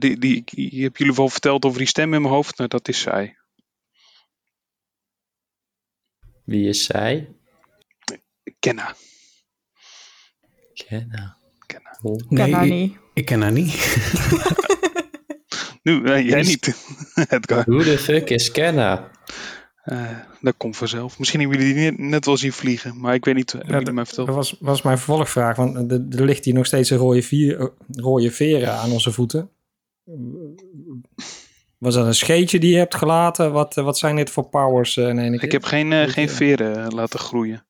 [SPEAKER 1] die, die, ik heb jullie wel verteld over die stem in mijn hoofd. Nou, dat is zij.
[SPEAKER 4] Wie is zij?
[SPEAKER 1] Kenna.
[SPEAKER 4] Kenna.
[SPEAKER 1] Kenna.
[SPEAKER 4] Oh.
[SPEAKER 2] Ik ken haar
[SPEAKER 6] ik,
[SPEAKER 2] niet.
[SPEAKER 6] ik ken haar niet.
[SPEAKER 1] Nu, eh, jij
[SPEAKER 4] Is-
[SPEAKER 1] niet, Edgar.
[SPEAKER 4] Who the fuck is Kenna?
[SPEAKER 1] Eh, dat komt vanzelf. Misschien hebben jullie die net, wel zien vliegen. Maar ik weet niet,
[SPEAKER 5] Ja,
[SPEAKER 1] mij
[SPEAKER 5] Dat
[SPEAKER 1] verteld?
[SPEAKER 5] was, was mijn vervolgvraag, want er, er ligt hier nog steeds een rode, vier, eh, rode veren aan onze voeten. Was dat een scheetje die je hebt gelaten? Wat, eh, wat zijn dit voor powers één keer?
[SPEAKER 1] Ik heb geen, geen veren laten groeien.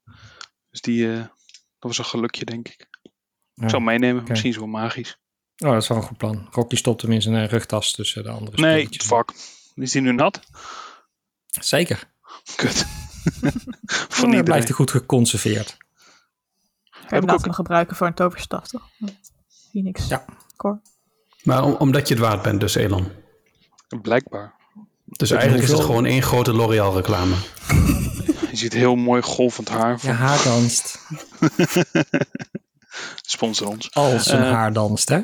[SPEAKER 1] Dus die, dat was een gelukje, denk ik.
[SPEAKER 5] Ja.
[SPEAKER 1] Ik zal meenemen. Misschien is het wel magisch.
[SPEAKER 5] Oh, dat is wel een goed plan. Rocky stopt hem in zijn rugtas tussen de andere
[SPEAKER 1] Nee, fuck. Is die nu nat?
[SPEAKER 5] Zeker.
[SPEAKER 1] Kut. Iedereen.
[SPEAKER 5] blijft hij goed geconserveerd.
[SPEAKER 2] Je
[SPEAKER 1] ik ook-
[SPEAKER 2] gebruiken voor een toverstaf, toch? Phoenix.
[SPEAKER 5] Ja.
[SPEAKER 2] Core.
[SPEAKER 6] Maar om- omdat je het waard bent, dus Elon.
[SPEAKER 1] Blijkbaar.
[SPEAKER 6] Dus eigenlijk is het gewoon één grote L'Oreal reclame.
[SPEAKER 1] Je ziet heel mooi golvend haar
[SPEAKER 5] Ja,
[SPEAKER 1] van
[SPEAKER 5] haar danst.
[SPEAKER 1] sponsor ons.
[SPEAKER 5] Als een
[SPEAKER 1] Eh.
[SPEAKER 5] haar danst, hè?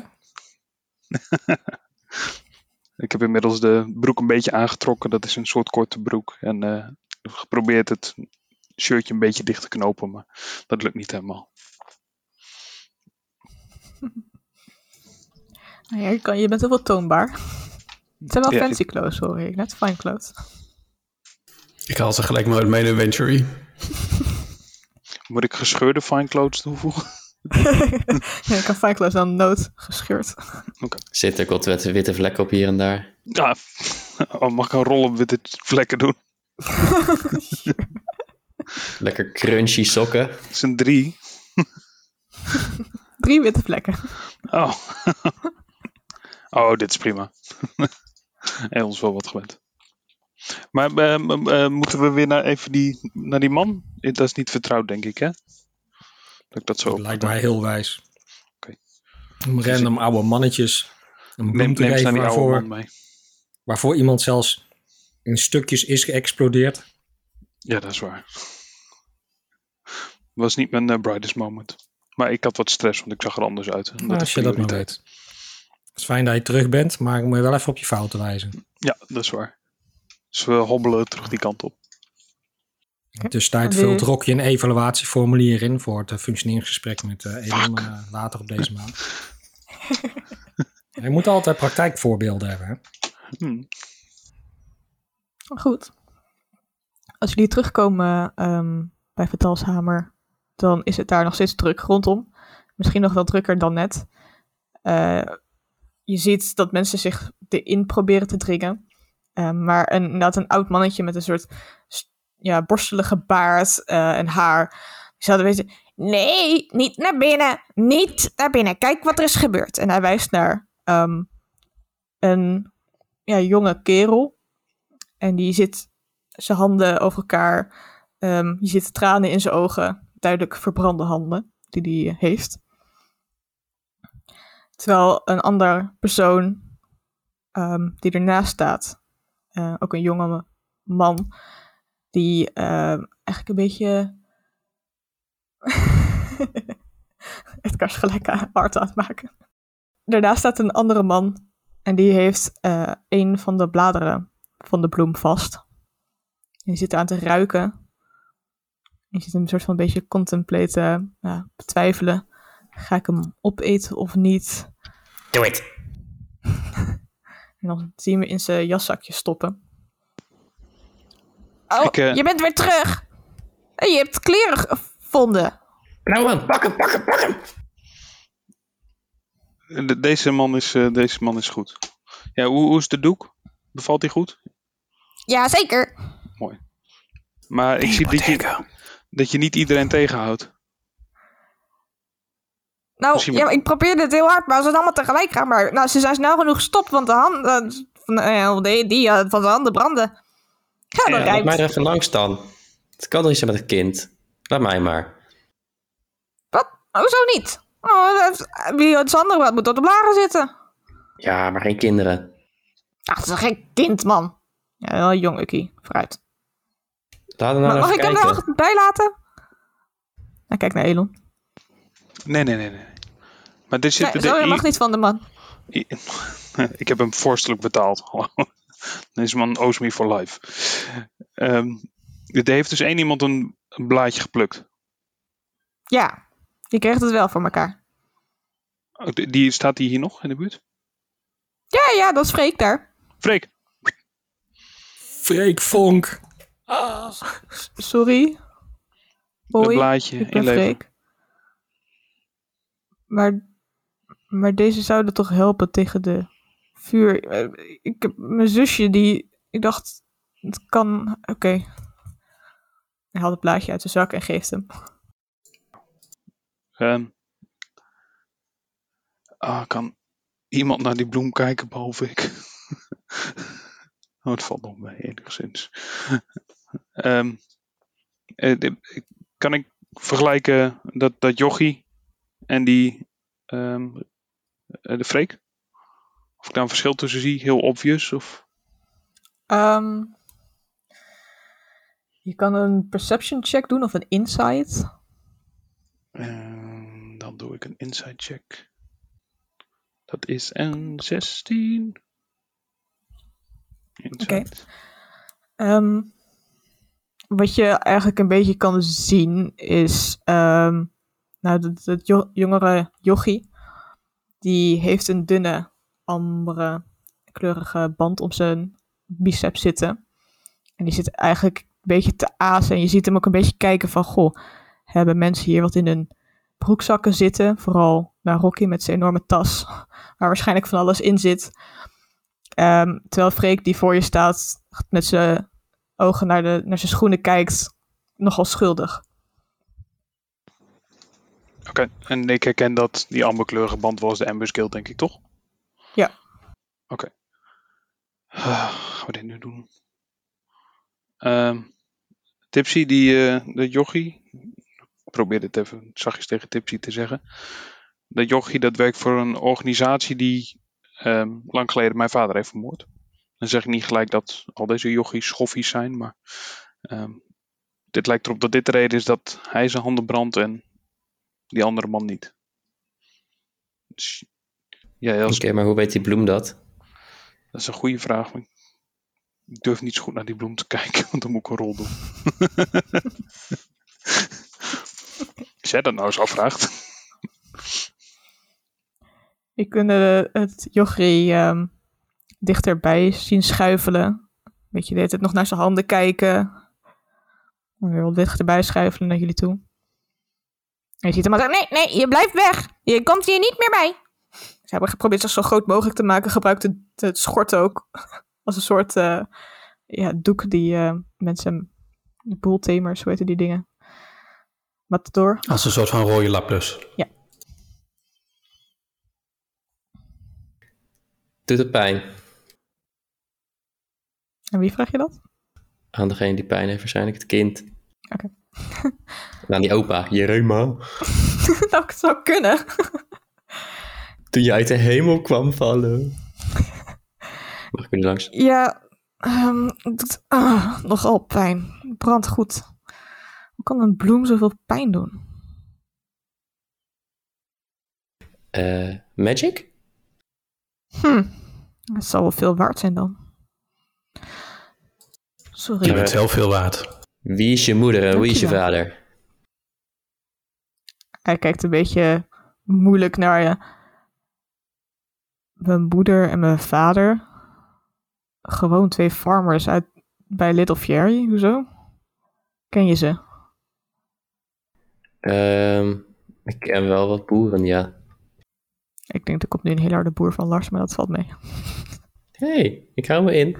[SPEAKER 1] Ik heb inmiddels de broek een beetje aangetrokken. Dat is een soort korte broek. En eh, heb geprobeerd het shirtje een beetje dicht te knopen. Maar dat lukt niet helemaal.
[SPEAKER 2] Nou ja, je, kan, je bent heel veel toonbaar. Het zijn wel
[SPEAKER 1] Ja,
[SPEAKER 2] fancy clothes, hoor ik net. Fine clothes.
[SPEAKER 6] Ik haal ze gelijk maar uit mijn inventory.
[SPEAKER 1] Moet ik gescheurde fine clothes toevoegen?
[SPEAKER 2] Ja, ik heb clothes dan nood gescheurd.
[SPEAKER 4] Zit ook wat witte, witte vlekken op hier en daar?
[SPEAKER 1] Ja. Oh, mag ik een rol op witte vlekken doen?
[SPEAKER 4] Lekker crunchy sokken.
[SPEAKER 1] Het zijn drie.
[SPEAKER 2] Drie witte vlekken.
[SPEAKER 1] Oh. oh, dit is prima. en ons wel wat gewend. Maar eh, eh, moeten we weer naar, even die, naar die man? Dat is niet vertrouwd, denk ik, hè? Dat ik dat zo...
[SPEAKER 5] Dat lijkt mij heel wijs. Om random oude mannetjes een
[SPEAKER 1] Neem, neem oude
[SPEAKER 5] waarvoor,
[SPEAKER 1] man mee.
[SPEAKER 5] waarvoor iemand zelfs in stukjes is geëxplodeerd.
[SPEAKER 1] Ja, dat is waar. Was niet mijn eh, brightest moment. Maar ik had wat stress, want ik zag er anders uit.
[SPEAKER 5] Nou,
[SPEAKER 1] dat
[SPEAKER 5] als je dat maar
[SPEAKER 1] prioriteit.
[SPEAKER 5] weet. Het is fijn dat je terug bent, maar ik moet je wel even op je fouten wijzen.
[SPEAKER 1] Ja, dat is waar. Dus we hobbelen terug die kant op.
[SPEAKER 5] Tussentijd vult Rocky een evaluatieformulier in voor het eh, functioneringsgesprek met eh Elon
[SPEAKER 1] Fuck.
[SPEAKER 5] eh, later op deze maand. je moet altijd praktijkvoorbeelden hebben. Hè?
[SPEAKER 1] Hm.
[SPEAKER 2] Goed. Als jullie terugkomen ehm, bij Vertalshamer, dan is het daar nog steeds druk rondom. Misschien nog wel drukker dan net. Eh, je ziet dat mensen zich erin proberen te dringen. Ehm, maar een, inderdaad een oud mannetje met een soort ja, borstelige baard eh, en haar. Die zouden weten, nee, niet naar binnen. Niet naar binnen. Kijk wat er is gebeurd. En hij wijst naar ehm, een ja, jonge kerel. En die zit zijn handen over elkaar. Ehm, je ziet tranen in zijn ogen. Duidelijk verbrande handen die hij heeft. Terwijl een ander persoon ehm, die ernaast staat, eh, ook een jonge man, die ehm, eigenlijk een beetje. Is gelijk hard aan het maken. Daarnaast staat een andere man en die heeft eh, een van de bladeren van de bloem vast. En die zit aan te ruiken. Je hem een soort van een beetje contemplaten, ja, betwijfelen. Ga ik hem opeten of niet?
[SPEAKER 4] Doe het.
[SPEAKER 2] En dan zie je hem in zijn jaszakje stoppen. Oh,
[SPEAKER 1] Ik, eh,
[SPEAKER 2] je bent weer terug! En je hebt kleren gevonden.
[SPEAKER 4] Nou man, pak hem, pak hem, pak hem.
[SPEAKER 1] De- deze, man is, eh, deze man is goed. Ja, hoe, hoe is de doek? Bevalt hij goed?
[SPEAKER 2] Ja, zeker.
[SPEAKER 1] Mooi. Maar ik zie dat je, dat je niet iedereen tegenhoudt.
[SPEAKER 2] Nou, ja, ik probeerde het heel hard, maar ze zijn allemaal tegelijk gaan. Maar nou, ze zijn snel genoeg gestopt, want de handen van, eh, die, die eh, van de handen branden. Ja, dat
[SPEAKER 1] Ja,
[SPEAKER 4] Laat mij er even langs dan. Het kan toch niet zijn met het kind. Laat mij maar.
[SPEAKER 2] Wat? Hoezo niet? Oh, dat- wie het andere wat moet op de blaren zitten.
[SPEAKER 4] Ja, maar geen kinderen.
[SPEAKER 2] Ach, dat is een gek kind, man. Ja, wel jong, Ukkie. Vooruit. Maar
[SPEAKER 4] nou
[SPEAKER 2] mag ik hem er bij laten? Nou, kijk naar Elon.
[SPEAKER 1] Nee, nee, nee, nee. Maar dit zit
[SPEAKER 2] Nee,
[SPEAKER 1] de-
[SPEAKER 2] zo,
[SPEAKER 1] i-
[SPEAKER 2] mag niet van de man.
[SPEAKER 1] Ik heb hem vorstelijk betaald. Deze man owes me for life. Ehm, er heeft dus één iemand een, een blaadje geplukt.
[SPEAKER 2] Ja, je krijgt het wel voor elkaar.
[SPEAKER 1] Oh, die- Die, staat die hier nog in de buurt?
[SPEAKER 2] Ja, ja, dat is Freek daar.
[SPEAKER 1] Freek,
[SPEAKER 5] Freek Vonk.
[SPEAKER 2] Sorry.
[SPEAKER 1] een
[SPEAKER 2] Hoi,
[SPEAKER 1] blaadje
[SPEAKER 2] ik ben. Freek. Maar, maar deze zouden toch helpen tegen de vuur. Eh, Ik heb mijn zusje die... Ik dacht, het kan... Oké. Hij haalt het blaadje uit zijn zak en geeft hem.
[SPEAKER 1] Ehm, ah, kan iemand naar die bloem kijken behalve ik? oh, het valt nog mee, enigszins. De- kan ik vergelijken dat, dat jochie en die ehm, eh, de freek? Of ik daar een verschil tussen zie, heel obvious? Of...
[SPEAKER 2] Ehm, je kan een perception check doen of een insight.
[SPEAKER 1] Ehm, dan doe ik een inside check. Dat is een 16. Insight.
[SPEAKER 2] Ehm, wat je eigenlijk een beetje kan zien is, nou, dat, dat jo- jongere jochie, die heeft een dunne, ambere, kleurige band om zijn biceps zitten. En die zit eigenlijk een beetje te azen. En je ziet hem ook een beetje kijken van, goh, hebben mensen hier wat in hun broekzakken zitten? Vooral naar Rocky met zijn enorme tas, waar waarschijnlijk van alles in zit. Ehm, terwijl Freek, die voor je staat, met zijn ogen naar, de, naar zijn schoenen kijkt, nogal schuldig.
[SPEAKER 1] Oké, en ik herken dat die amberkleurige band was de Amber's Guild, denk ik, toch?
[SPEAKER 2] Ja.
[SPEAKER 1] Oké. Ah, gaan we dit nu doen? Ehm, Tipsy, die, eh de jochie. Ik probeer dit even zachtjes tegen Tipsy te zeggen. Dat jochie, dat werkt voor een organisatie die ehm, lang geleden mijn vader heeft vermoord. Dan zeg ik niet gelijk dat al deze jochies schoffies zijn, maar ehm, dit lijkt erop dat dit de reden is dat hij zijn handen brandt en die andere man niet. Dus, ja, als,
[SPEAKER 4] Oké, maar hoe weet die bloem dat?
[SPEAKER 1] dat is een goede vraag. maar Ik durf niet zo goed naar die bloem te kijken, want dan moet ik een rol doen. Als jij dat nou eens afvraagt.
[SPEAKER 2] Je kunt eh, het jochie ehm, dichterbij zien schuifelen. Weet je, de hele tijd nog naar zijn handen kijken. En weer wat dichterbij schuifelen naar jullie toe. En je ziet hem maar zeggen, nee, nee, je blijft weg. Je komt hier niet meer bij. Ze hebben geprobeerd zich zo groot mogelijk te maken. Gebruikt het, het schort ook als een soort eh, ja, doek die eh, mensen, de boeltemers, hoe heten die dingen? Matador.
[SPEAKER 6] Als een soort van rode laplus.
[SPEAKER 4] Doet het pijn?
[SPEAKER 2] En wie vraag je dat?
[SPEAKER 4] Aan degene die pijn heeft, waarschijnlijk het kind.
[SPEAKER 2] Oké.
[SPEAKER 4] En aan die opa, Jerema.
[SPEAKER 2] nou, het zou kunnen.
[SPEAKER 4] Toen je uit de hemel kwam vallen. Mag ik er niet langs?
[SPEAKER 2] Ja, ehm, het doet ah, nogal pijn. Het brandt goed. Hoe kan een bloem zoveel pijn doen?
[SPEAKER 4] Eh, magic?
[SPEAKER 2] Hm, het zal wel veel waard zijn dan. Sorry.
[SPEAKER 6] Je bent zelf veel waard.
[SPEAKER 4] Wie is je moeder en wie is je vader?
[SPEAKER 2] Hij kijkt een beetje moeilijk naar je. Mijn moeder en mijn vader. Gewoon twee farmers uit bij Little Fairy. Hoezo? Ken je ze?
[SPEAKER 4] Ehm, ik ken wel wat boeren, ja.
[SPEAKER 2] Ik denk, er komt nu een hele harde boer van Lars, maar dat valt mee.
[SPEAKER 4] hey, ik hou me in.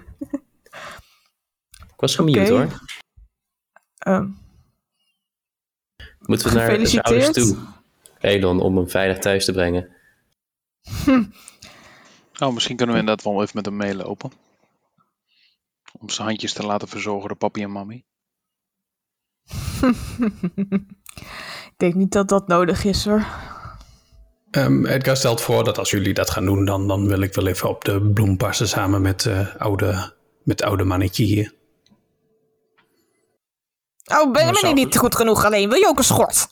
[SPEAKER 4] ik was gemute
[SPEAKER 2] Oké.
[SPEAKER 4] hoor.
[SPEAKER 2] Ehm,
[SPEAKER 4] Moeten we naar zijn ouders toe? Elon, om hem veilig thuis te brengen.
[SPEAKER 1] Oh, misschien kunnen we inderdaad wel even met hem meelopen. Om zijn handjes te laten verzorgen door papi en mami.
[SPEAKER 2] ik denk niet dat dat nodig is hoor.
[SPEAKER 6] Ehm, Edgar stelt voor dat als jullie dat gaan doen, dan, dan wil ik wel even op de bloem passen samen met, eh oude, met het oude mannetje hier.
[SPEAKER 2] Oh, ben je
[SPEAKER 5] zo-
[SPEAKER 2] niet goed genoeg alleen? Wil je ook een schort?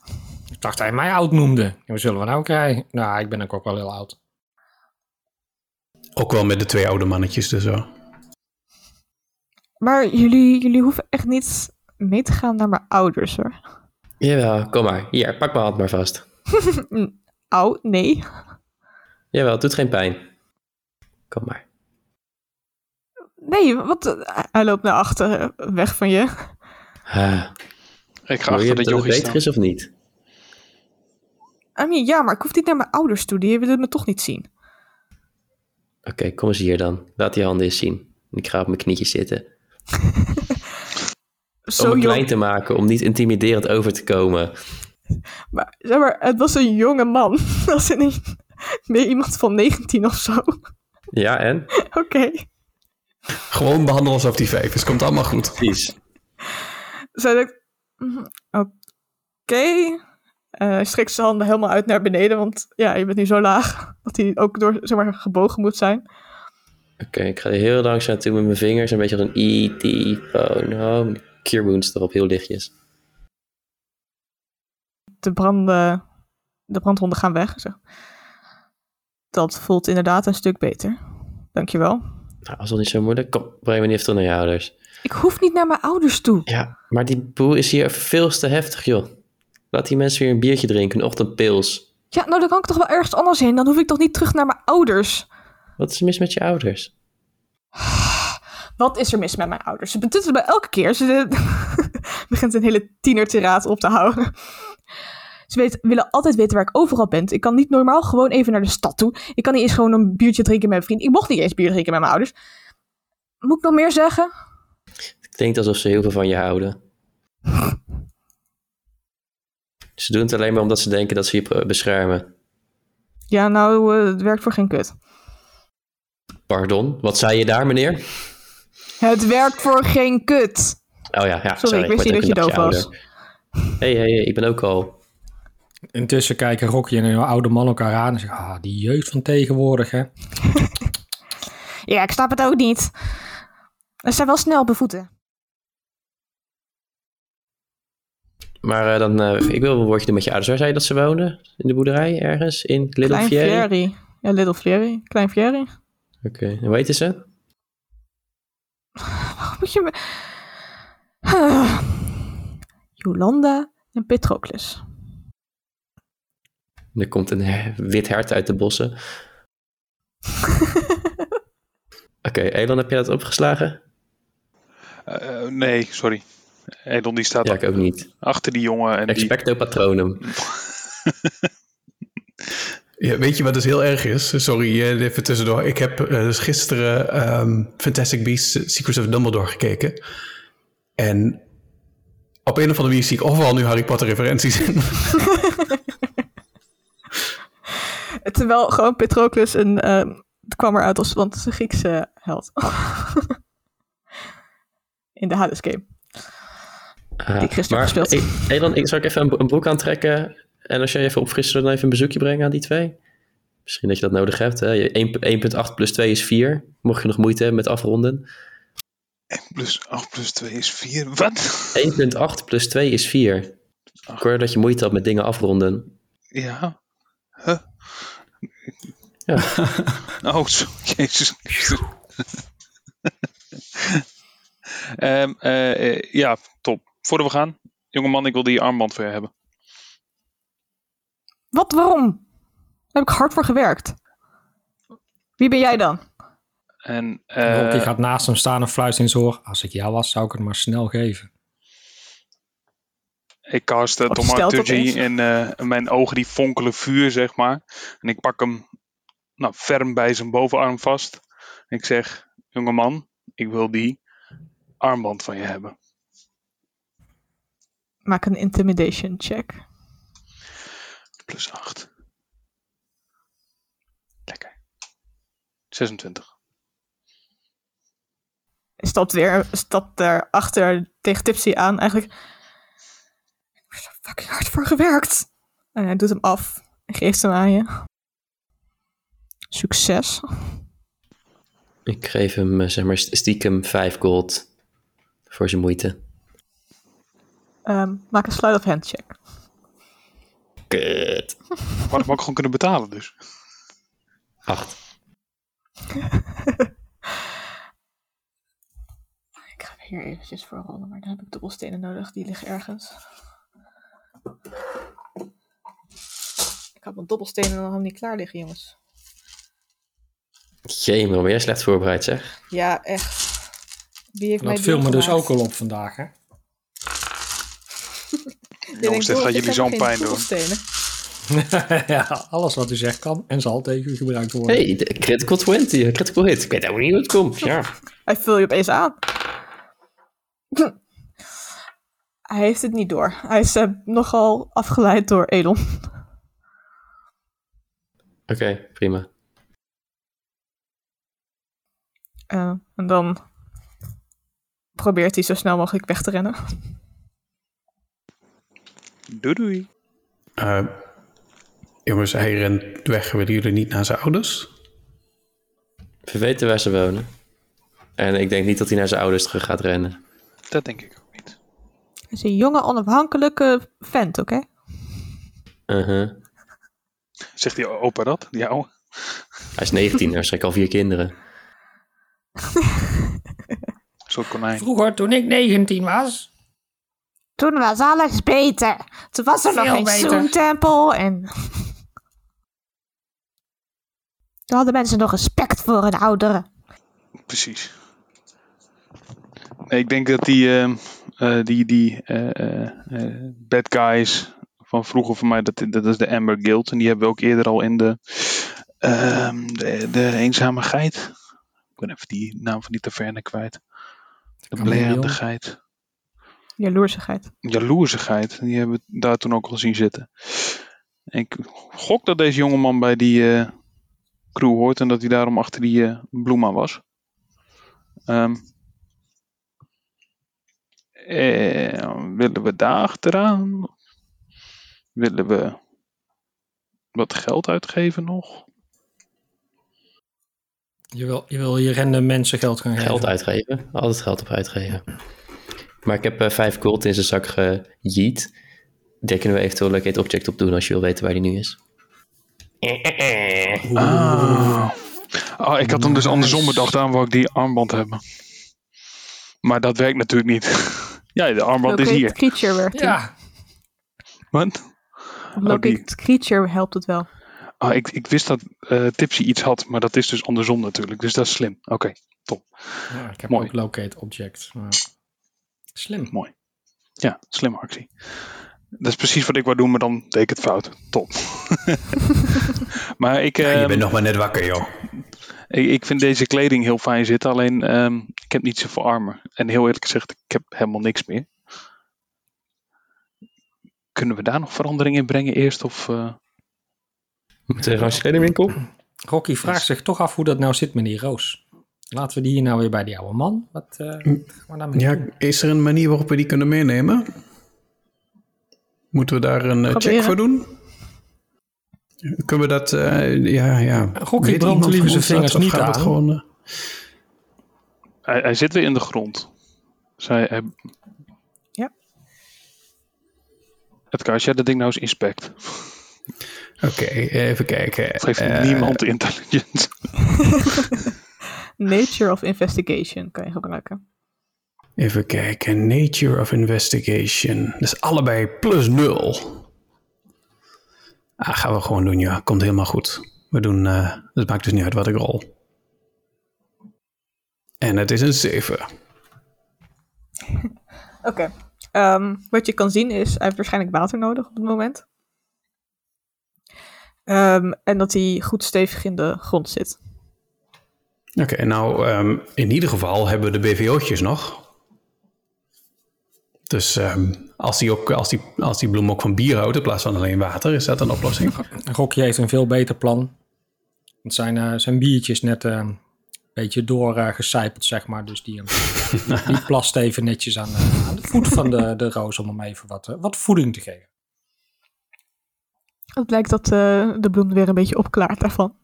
[SPEAKER 5] Ik dacht dat hij mij oud noemde. En wat zullen we nou krijgen? Nou, ik ben ook, ook wel heel oud.
[SPEAKER 6] Ook wel met de twee oude mannetjes dus zo.
[SPEAKER 2] Maar jullie, jullie hoeven echt niet mee te gaan naar mijn ouders, hoor.
[SPEAKER 4] Jawel, kom maar. Hier, pak mijn hand maar vast.
[SPEAKER 2] Au, nee.
[SPEAKER 4] Jawel, het doet geen pijn. Kom maar.
[SPEAKER 2] Nee, wat? Hij loopt naar achter, weg van je.
[SPEAKER 4] Ah,
[SPEAKER 1] Ik ga
[SPEAKER 4] je
[SPEAKER 1] achter de
[SPEAKER 4] dat het beter
[SPEAKER 1] staan.
[SPEAKER 4] is of niet?
[SPEAKER 2] I mean, ja, maar ik hoef niet naar mijn ouders toe. Die willen me toch niet zien.
[SPEAKER 4] Oké, kom eens hier dan. Laat die handen eens zien. Ik ga op mijn knietjes zitten.
[SPEAKER 2] Zo
[SPEAKER 4] om me
[SPEAKER 2] jong.
[SPEAKER 4] klein te maken, om niet intimiderend over te komen.
[SPEAKER 2] Maar, zeg maar, het was een jonge man. Als in een, meer iemand van 19 of zo.
[SPEAKER 4] Ja, en?
[SPEAKER 2] Oké.
[SPEAKER 6] Gewoon behandelen alsof die vijf is. Komt allemaal goed.
[SPEAKER 4] Precies.
[SPEAKER 2] Zei ik, "Mhm, oké. Hij strekt zijn handen helemaal uit naar beneden, want ja, je bent nu zo laag dat hij ook door, zeg maar, gebogen moet zijn.
[SPEAKER 4] Oké, ik ga er heel langzaam naartoe met mijn vingers. Een beetje als een E.T. phone home. Cure wounds erop, heel lichtjes.
[SPEAKER 2] De, branden, de brandwonden gaan weg. Zo. Dat voelt inderdaad een stuk beter. Dankjewel.
[SPEAKER 4] Nou, als dat niet zo moeilijk, kom, breng me niet even terug naar je ouders.
[SPEAKER 2] Ik hoef niet naar mijn ouders toe.
[SPEAKER 4] Ja, maar die boel is hier veel te heftig, joh. Laat die mensen weer een biertje drinken, een ochtendpils.
[SPEAKER 2] Ja, nou dan kan ik toch wel ergens anders heen. Dan hoef ik toch niet terug naar mijn ouders.
[SPEAKER 4] Wat is er mis met je ouders?
[SPEAKER 2] Wat is er mis met mijn ouders? Ze betutten me elke keer. Ze begint een hele tienertiraat op te houden. Ze weet, willen altijd weten waar ik overal ben. Ik kan niet normaal gewoon even naar de stad toe. Ik kan niet eens gewoon een biertje drinken met mijn vriend. Ik mocht niet eens bier drinken met mijn ouders. Moet ik nog meer zeggen?
[SPEAKER 4] Het klinkt alsof ze heel veel van je houden. Ze doen het alleen maar omdat ze denken dat ze je beschermen.
[SPEAKER 2] Ja, nou, eh, het werkt voor geen kut.
[SPEAKER 4] Pardon, wat zei je daar, meneer?
[SPEAKER 2] Het werkt voor geen kut.
[SPEAKER 4] Oh ja, ja
[SPEAKER 2] Sorry, ik wist niet dat je
[SPEAKER 4] een
[SPEAKER 2] doof was.
[SPEAKER 4] Hé, hé, hé, ik ben ook al.
[SPEAKER 5] Intussen kijken Rocky en een oude man elkaar aan en zeggen, ah, die jeugd van tegenwoordig, hè.
[SPEAKER 2] Ja, ik snap het ook niet. Ze zijn wel snel op de voeten.
[SPEAKER 4] Maar eh, dan, eh, ik wil een woordje doen met je ouders. Waar zei je dat ze woonden? In de boerderij ergens? In Little
[SPEAKER 2] Klein
[SPEAKER 4] Fieri?
[SPEAKER 2] Fieri. Ja, Little Fieri. Klein Fieri.
[SPEAKER 4] Oké, en hoe heten ze?
[SPEAKER 2] Waarom moet je me... Jolanda en Patroclus.
[SPEAKER 4] Er komt een her- wit hert uit de bossen. Oké, Elon, heb jij dat opgeslagen?
[SPEAKER 1] Eh, nee, sorry. Edon die staat
[SPEAKER 4] Ja, ik ook niet.
[SPEAKER 1] achter die jongen. En die,
[SPEAKER 4] Expecto patronum.
[SPEAKER 6] Ja, weet je wat dus heel erg is? Sorry, eh, even tussendoor. Ik heb eh, dus gisteren ehm, Fantastic Beasts eh, Secrets of Dumbledore gekeken. En op een of andere manier zie ik overal nu Harry Potter referenties in.
[SPEAKER 2] Terwijl gewoon Patroclus een... ehm, het kwam eruit als... Want het is een Griekse held. In de Hades game.
[SPEAKER 4] Ah,
[SPEAKER 2] Die ik gisteren gespeeld.
[SPEAKER 4] eh, Elon, ik zal ik even een, bo- een boek aantrekken. En als jij even opfrissen, dan even een bezoekje brengen aan die twee. Misschien dat je dat nodig hebt. Hè? Je- 1 1.8 plus 2 is 4. Mocht je nog moeite hebben met afronden.
[SPEAKER 1] 1 plus 8 plus 2 is 4. Wat?
[SPEAKER 4] 1.8 plus 2 is 4. Ik hoor dat je moeite had met dingen afronden.
[SPEAKER 1] Ja. Huh?
[SPEAKER 4] Ja.
[SPEAKER 1] Oh, zo, jezus. Ehm, eh, eh, ja, top. Voordat we gaan. Jongeman, ik wil die armband voor je hebben.
[SPEAKER 2] Wat? Waarom? Daar heb ik hard voor gewerkt. Wie ben jij dan?
[SPEAKER 1] En, eh,
[SPEAKER 5] Rocky gaat naast hem staan en fluistert in zijn oor. Als ik jou was, zou ik het maar snel geven.
[SPEAKER 1] Ik cast uh, Tomaturgy
[SPEAKER 2] eens?
[SPEAKER 1] en eh, mijn ogen die fonkelen vuur, zeg maar. En ik pak hem nou, ferm bij zijn bovenarm vast. En ik zeg, jongeman, ik wil die armband van je hebben.
[SPEAKER 2] Maak een intimidation check.
[SPEAKER 1] Plus 8. Lekker. 26.
[SPEAKER 2] Hij stapt weer, stapt daarachter tegen Tipsy aan. Eigenlijk, ik heb er zo fucking hard voor gewerkt. En hij doet hem af en geeft hem aan je. Succes.
[SPEAKER 4] Ik geef hem, eh, zeg maar, stiekem 5 gold voor zijn moeite.
[SPEAKER 2] Ehm, maak een sleight of hand check.
[SPEAKER 4] Kut.
[SPEAKER 1] Maar dat ook gewoon kunnen betalen dus.
[SPEAKER 4] Acht.
[SPEAKER 2] Ik ga hier eventjes voor rollen, maar dan heb ik dobbelstenen nodig. Die liggen ergens. Ik had mijn dobbelstenen nog niet klaar liggen, jongens.
[SPEAKER 4] Jee, maar ben jij slecht voorbereid zeg.
[SPEAKER 2] Ja, echt. Wie heeft mij
[SPEAKER 5] Dat viel me
[SPEAKER 2] die
[SPEAKER 5] dus ook al op vandaag, hè?
[SPEAKER 1] Jongens, dit
[SPEAKER 2] "Boris,
[SPEAKER 1] gaat jullie zo'n pijn doen.
[SPEAKER 2] dobbelstenen."
[SPEAKER 5] ja, alles wat u zegt kan en zal tegen u gebruikt worden.
[SPEAKER 4] hey, de critical 20, critical hit. Ik weet ook niet hoe het komt. Ja.
[SPEAKER 2] Hij vul je opeens aan. Hij heeft het niet door. Hij is eh, nogal afgeleid door Elon.
[SPEAKER 4] Oké, prima.
[SPEAKER 2] Eh, en dan probeert hij zo snel mogelijk weg te rennen.
[SPEAKER 1] Doei doei.
[SPEAKER 6] Eh, jongens, hij rent weg. Willen jullie niet naar zijn ouders?
[SPEAKER 4] We weten waar ze wonen. En ik denk niet dat hij naar zijn ouders terug gaat rennen.
[SPEAKER 1] Dat denk ik ook niet.
[SPEAKER 2] Hij is een jonge, onafhankelijke vent, oké?
[SPEAKER 4] Uh-huh.
[SPEAKER 1] Zegt die opa dat? Die ouwe?
[SPEAKER 4] Hij is 19, hij heeft al vier kinderen.
[SPEAKER 1] Zo'n konijn.
[SPEAKER 5] Vroeger, toen ik 19 was.
[SPEAKER 2] Toen was alles beter. Toen was er nog geen
[SPEAKER 5] beter.
[SPEAKER 2] zoentempel en... Toen hadden mensen nog respect voor hun ouderen.
[SPEAKER 1] Precies. Nee, ik denk dat die, ehm, eh, die, die eh, eh, eh, bad guys van vroeger voor mij, dat, dat is de Amber Guild. En die hebben we ook eerder al in de, ehm, de, de Eenzame Geit. Ik ben even die naam van die taverne kwijt. De blerende geit.
[SPEAKER 2] Jaloersigheid.
[SPEAKER 1] Jaloerzigheid. Die hebben we daar toen ook al zien zitten. En ik gok dat deze jongeman bij die eh, crew hoort en dat hij daarom achter die eh bloema was. Ehm, eh, willen we daar achteraan? Willen we wat geld uitgeven nog?
[SPEAKER 5] Je wil je, wil je random mensen geld gaan geven.
[SPEAKER 4] Geld uitgeven. Altijd geld op uitgeven. Maar ik heb eh, vijf gold in zijn zak gejeet. Daar kunnen we eventueel leuk het object op doen als je wil weten waar die nu is.
[SPEAKER 1] Ah. Ah, ik had hem dus andersom bedacht. Daarom wou ik die armband hebben. Maar dat werkt natuurlijk niet. ja, de armband is
[SPEAKER 2] Locate
[SPEAKER 1] hier.
[SPEAKER 2] creature werkt hij.
[SPEAKER 5] Ja,
[SPEAKER 1] Wat?
[SPEAKER 2] Locate
[SPEAKER 1] die-
[SPEAKER 2] creature helpt het wel.
[SPEAKER 1] Ah, ik, ik wist dat eh Tipsy iets had, maar dat is dus andersom natuurlijk. Dus dat is slim. Oké,
[SPEAKER 5] ja ik heb
[SPEAKER 1] Mooi.
[SPEAKER 5] ook locate object. maar- Slim.
[SPEAKER 1] mooi. Ja, slimme actie. Dat is precies wat ik wou doen, maar dan deed ik het fout. Top. maar ik,
[SPEAKER 6] Ja, je
[SPEAKER 1] ehm,
[SPEAKER 6] bent nog maar net wakker, joh.
[SPEAKER 1] ik, ik vind deze kleding heel fijn zitten. Alleen, ehm, ik heb niet zoveel armen. En heel eerlijk gezegd, ik heb helemaal niks meer. Kunnen we daar nog verandering in brengen eerst? Of, eh,
[SPEAKER 4] we gewoon naar de winkel?
[SPEAKER 5] Rocky vraagt zich toch af hoe dat nou zit met die Roos. Laten we die hier nou weer bij die oude man. Wat eh, gaan we daarmee
[SPEAKER 6] Ja, is er een manier waarop we die kunnen meenemen? Moeten we daar een eh, check voor doen? Kunnen we dat, eh, ja, ja.
[SPEAKER 5] Gokkie brandt liever zijn vingers
[SPEAKER 6] dat,
[SPEAKER 5] niet
[SPEAKER 6] het
[SPEAKER 5] aan.
[SPEAKER 6] Gewoon,
[SPEAKER 1] hij, hij zit weer in de grond. Zij, hij...
[SPEAKER 2] Ja.
[SPEAKER 1] Edgar, als jij dat ding nou eens inspect.
[SPEAKER 6] Oké, even kijken.
[SPEAKER 1] Geeft
[SPEAKER 6] Eh,
[SPEAKER 1] niemand intelligence.
[SPEAKER 2] Nature of investigation kan je gebruiken.
[SPEAKER 6] Even kijken. Nature of Investigation. Dus allebei plus nul. Ah, gaan we gewoon doen, ja. Komt helemaal goed. We doen, eh het maakt dus niet uit wat ik rol. En het is een 7.
[SPEAKER 2] Oké. Ehm, wat je kan zien is, hij heeft waarschijnlijk water nodig op het moment. Ehm, en dat hij goed stevig in de grond zit.
[SPEAKER 6] Oké, nou, ehm, in ieder geval hebben we de BVO'tjes nog. Dus ehm, als, die ook, als, die, als die bloem ook van bier houdt in plaats van alleen water, is dat een oplossing?
[SPEAKER 5] Rocky heeft een veel beter plan. Want zijn, eh, zijn biertje is net eh, een beetje doorgecijpeld, zeg maar. Dus die, die plast even netjes aan, eh, aan de voet van de, de roos om hem even wat, eh, wat voeding te geven.
[SPEAKER 2] Het blijkt dat eh, de bloem weer een beetje opklaart daarvan.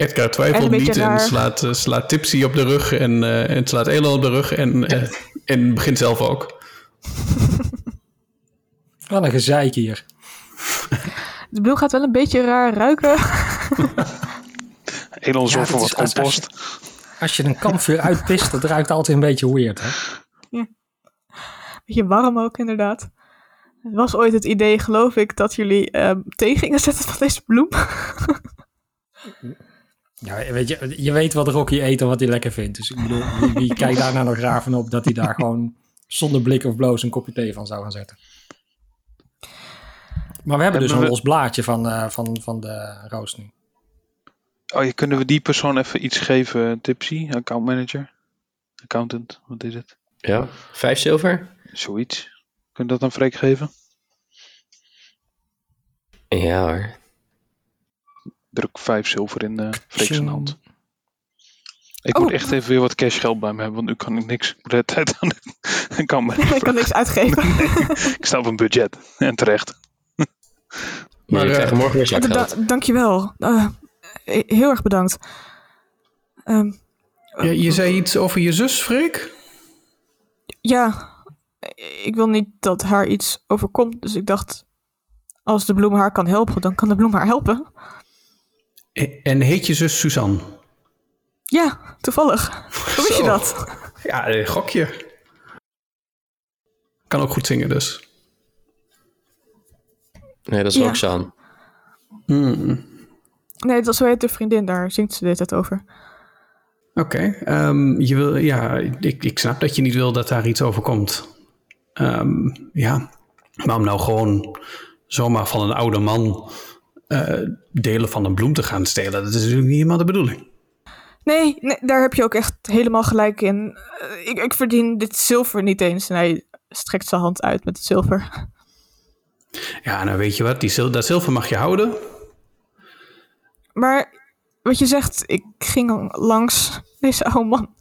[SPEAKER 6] Edgar twijfelt niet en slaat, eh, slaat Tipsy op de rug en, eh, en slaat Elon op de rug en, eh, en begint zelf ook.
[SPEAKER 5] Wat een gezeik hier.
[SPEAKER 2] De bloem gaat wel een beetje raar ruiken.
[SPEAKER 1] Elon
[SPEAKER 5] Ja,
[SPEAKER 1] zorgt voor wat
[SPEAKER 5] als- je-
[SPEAKER 1] compost.
[SPEAKER 5] Als je een kampvuur uitpist, dat ruikt altijd een beetje weird, hè?
[SPEAKER 2] Beetje warm ook, inderdaad. Het was ooit het idee, geloof ik, dat jullie ehm thee gingen zetten van deze bloem.
[SPEAKER 5] Ja, weet je, je weet wat Rocky eet en wat hij lekker vindt. Dus ik bedoel, wie, wie kijkt daar nou nog raar van op dat hij daar gewoon zonder blik of bloos een kopje thee van zou gaan zetten. Maar we hebben dus een
[SPEAKER 1] we-
[SPEAKER 5] los blaadje van, eh, van, van de roos nu.
[SPEAKER 1] Oh, ja, kunnen we die persoon even iets geven, Tipsy? Account manager? Accountant, wat is het?
[SPEAKER 4] Ja, vijf zilver?
[SPEAKER 1] Zoiets. Kun je dat aan Freek geven?
[SPEAKER 4] Ja hoor.
[SPEAKER 1] Druk vijf zilver in uh, Freek zijn hand. Ik
[SPEAKER 2] Oh.
[SPEAKER 1] moet echt even weer wat cashgeld bij me hebben, want nu kan ik niks. Ik moet de tijd aan de
[SPEAKER 2] ik kan niks uitgeven.
[SPEAKER 1] Ik sta op een budget. En terecht.
[SPEAKER 4] Maar
[SPEAKER 6] Maar,
[SPEAKER 4] je
[SPEAKER 6] eh,
[SPEAKER 4] morgen weer
[SPEAKER 2] Da-
[SPEAKER 4] zakgeld.
[SPEAKER 2] dankjewel. Eh, heel erg bedankt. Ehm,
[SPEAKER 6] Ja, je zei iets over je zus, Freek?
[SPEAKER 2] ja, ik wil niet dat haar iets overkomt. Dus ik dacht, als de bloem haar kan helpen, dan kan de bloem haar helpen.
[SPEAKER 6] En heet je zus Suzanne?
[SPEAKER 2] Ja, toevallig. Hoe wist je
[SPEAKER 6] Zo.
[SPEAKER 2] dat?
[SPEAKER 6] Ja, eh, gokje. Kan ook goed zingen dus.
[SPEAKER 4] Nee, dat is
[SPEAKER 2] Ja.
[SPEAKER 4] Roxanne.
[SPEAKER 6] Hmm,
[SPEAKER 2] Nee, dat zo heet de vriendin, daar zingt ze de hele tijd over.
[SPEAKER 6] Oké, ehm, je wil, ja, ik, ik snap dat je niet wil dat daar iets overkomt. Ehm, ja, maar om nou gewoon zomaar van een oude man eh, delen van een bloem te gaan stelen, dat is natuurlijk niet helemaal de bedoeling.
[SPEAKER 2] Nee, nee, daar heb je ook echt helemaal gelijk in. Eh, ik, ik verdien dit zilver niet eens. En hij strekt zijn hand uit met het zilver.
[SPEAKER 6] Ja, nou weet je wat, die zil dat zilver mag je houden.
[SPEAKER 2] Maar wat je zegt, ik ging langs deze oude man.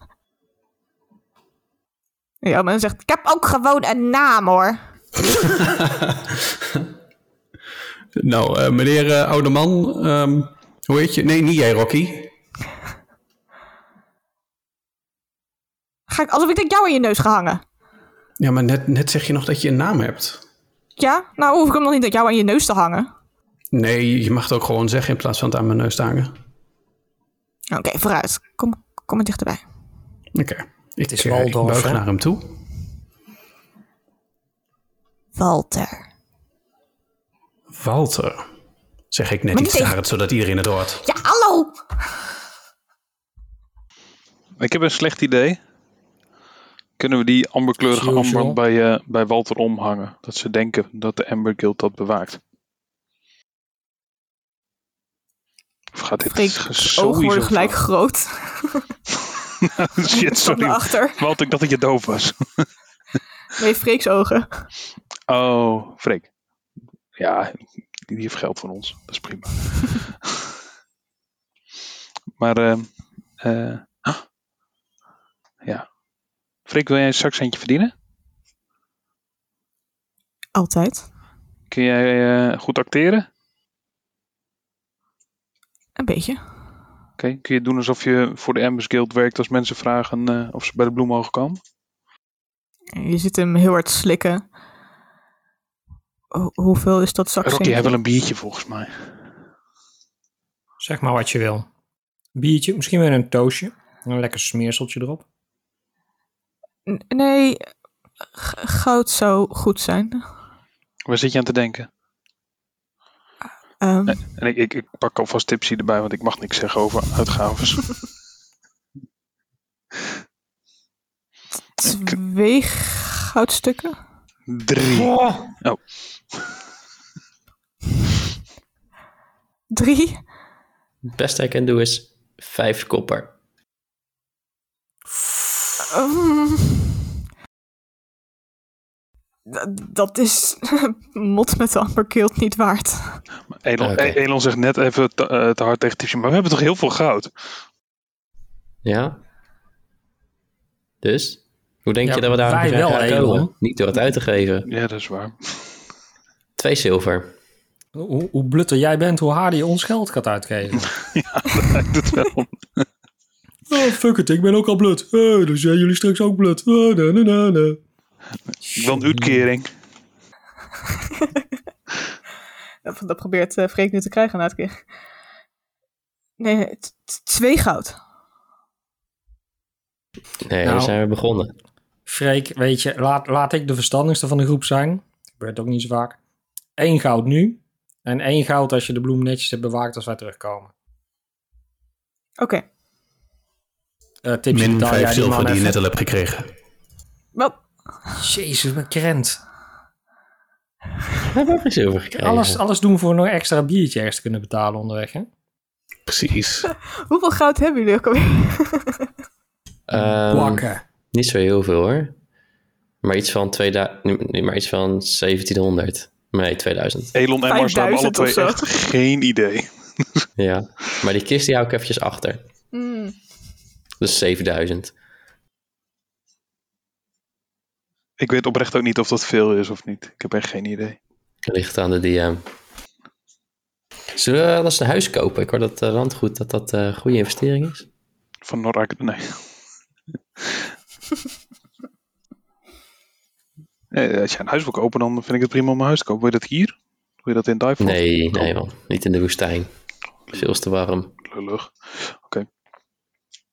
[SPEAKER 2] Ja, maar zegt, ik heb ook gewoon een naam hoor.
[SPEAKER 6] Nou, eh, meneer eh, oude man, ehm, hoe heet je? Nee, niet jij, Rocky.
[SPEAKER 2] Ga ik alsof ik denk jou in je neus gehangen.
[SPEAKER 6] Ja, maar net, net zeg je nog dat je een naam hebt.
[SPEAKER 2] Ja, nou hoef ik hem nog niet dat jou aan je neus te hangen.
[SPEAKER 6] Nee, je mag het ook gewoon zeggen in plaats van het aan mijn neus te hangen.
[SPEAKER 2] Oké, vooruit. Kom, kom maar dichterbij.
[SPEAKER 6] Oké. Ik,
[SPEAKER 5] is
[SPEAKER 6] eh, ik
[SPEAKER 5] Waldorf,
[SPEAKER 6] buig naar hem toe.
[SPEAKER 2] Walter.
[SPEAKER 6] Walter. Zeg ik net
[SPEAKER 2] Maar
[SPEAKER 6] iets
[SPEAKER 2] niet
[SPEAKER 6] te hard, zodat iedereen het hoort.
[SPEAKER 2] Ja, hallo!
[SPEAKER 1] Ik heb een slecht idee. Kunnen we die amberkleurige amband bij, eh, bij Walter omhangen? Dat ze denken dat de Amber Guild dat bewaakt. Of gaat dit
[SPEAKER 2] Freek,
[SPEAKER 1] sowieso
[SPEAKER 2] ogen worden gelijk groot.
[SPEAKER 1] Shit,
[SPEAKER 2] Van
[SPEAKER 1] sorry.
[SPEAKER 2] achter.
[SPEAKER 1] Walter, ik dacht dat je doof was.
[SPEAKER 2] Nee, Freeks ogen.
[SPEAKER 1] Oh, Freek. Ja, die heeft geld van ons. Dat is prima. maar, ah. ja. Freek, wil jij een zakcentje verdienen?
[SPEAKER 2] Altijd.
[SPEAKER 1] Kun jij eh, goed acteren?
[SPEAKER 2] Een beetje.
[SPEAKER 1] Oké, kun je doen alsof je voor de Ambers Guild werkt als mensen vragen eh, of ze bij de bloem mogen komen?
[SPEAKER 2] Je ziet hem heel hard slikken. Ho- hoeveel is dat zakcentje?
[SPEAKER 1] Rocky heeft wel een biertje volgens mij.
[SPEAKER 5] Zeg maar wat je wil. Biertje, misschien weer een toastje. Een lekker smeerseltje erop.
[SPEAKER 2] N- Nee, goud zou goed zijn.
[SPEAKER 1] Waar zit je aan te denken?
[SPEAKER 2] Ehm,
[SPEAKER 1] En ik, ik, ik pak alvast tipsy erbij, want ik mag niks zeggen over uitgaves.
[SPEAKER 2] Twee goudstukken.
[SPEAKER 1] Drie. Oh,
[SPEAKER 2] Drie.
[SPEAKER 4] Het beste ik kan doen is vijf kopper.
[SPEAKER 2] Ehm, dat is mot met de Amber Guild niet waard.
[SPEAKER 1] Elon. E- Elon zegt net even te, eh, te hard tegen tipsy, maar we hebben toch heel veel goud?
[SPEAKER 4] Ja? Dus? Hoe denk
[SPEAKER 5] Ja,
[SPEAKER 4] je dat we daar
[SPEAKER 5] wij
[SPEAKER 4] zijn
[SPEAKER 5] wel,
[SPEAKER 4] gaan komen? Niet door het uit te geven.
[SPEAKER 1] Ja, dat is waar.
[SPEAKER 4] Twee zilver.
[SPEAKER 5] Hoe, hoe blutter jij bent, hoe harder je ons geld gaat uitgeven.
[SPEAKER 1] Lijkt het wel.
[SPEAKER 5] oh, fuck it, ik ben ook al blut. Oh, dan zijn jullie straks ook blut. Oh, na,
[SPEAKER 1] een uitkering.
[SPEAKER 2] dat, dat probeert eh Freek nu te krijgen na het keer. Nee, twee goud.
[SPEAKER 4] Nee,
[SPEAKER 5] Nou.
[SPEAKER 4] we zijn weer begonnen.
[SPEAKER 5] Freek, weet je, laat, laat ik de verstandigste van de groep zijn. Gebeurt ook niet zo vaak. Eén goud nu. En één goud als je de bloem netjes hebt bewaakt als wij terugkomen.
[SPEAKER 2] Oké.
[SPEAKER 5] Eh
[SPEAKER 6] Min
[SPEAKER 5] betaal jij
[SPEAKER 6] 5
[SPEAKER 5] die man
[SPEAKER 6] zilver die je net al hebt gekregen.
[SPEAKER 2] Wel,
[SPEAKER 5] Jezus, met krent.
[SPEAKER 4] We hebben ook geen zilver gekregen.
[SPEAKER 5] Alles, alles doen voor nog extra biertje ergens te kunnen betalen onderweg, hè?
[SPEAKER 6] Precies.
[SPEAKER 2] hoeveel goud hebben jullie ook alweer?
[SPEAKER 4] Ehm,
[SPEAKER 5] Plakken.
[SPEAKER 4] Niet zo heel veel hoor. Maar iets van, 2000, nee, nee, maar iets van 1700. Nee, 2000.
[SPEAKER 1] Elon en Mars hebben alle
[SPEAKER 2] 5000 of
[SPEAKER 1] twee echt geen idee.
[SPEAKER 4] Ja. Maar die kist die hou ik eventjes achter.
[SPEAKER 2] Hmm,
[SPEAKER 4] Dus 7000.
[SPEAKER 1] Ik weet oprecht ook niet of dat veel is of niet. Ik heb echt geen idee.
[SPEAKER 4] Ligt aan de DM. Zullen we anders een huis kopen? Ik hoor dat uh, landgoed dat dat een goede investering is.
[SPEAKER 1] Van Norak, nee. Eh, Als je een huis wil kopen, dan vind ik het prima om een huis te kopen. Wil je dat hier? Wil je dat in Dive?
[SPEAKER 4] Nee, nee man. Niet in de woestijn. Veel te warm.
[SPEAKER 1] Lullig. Oké.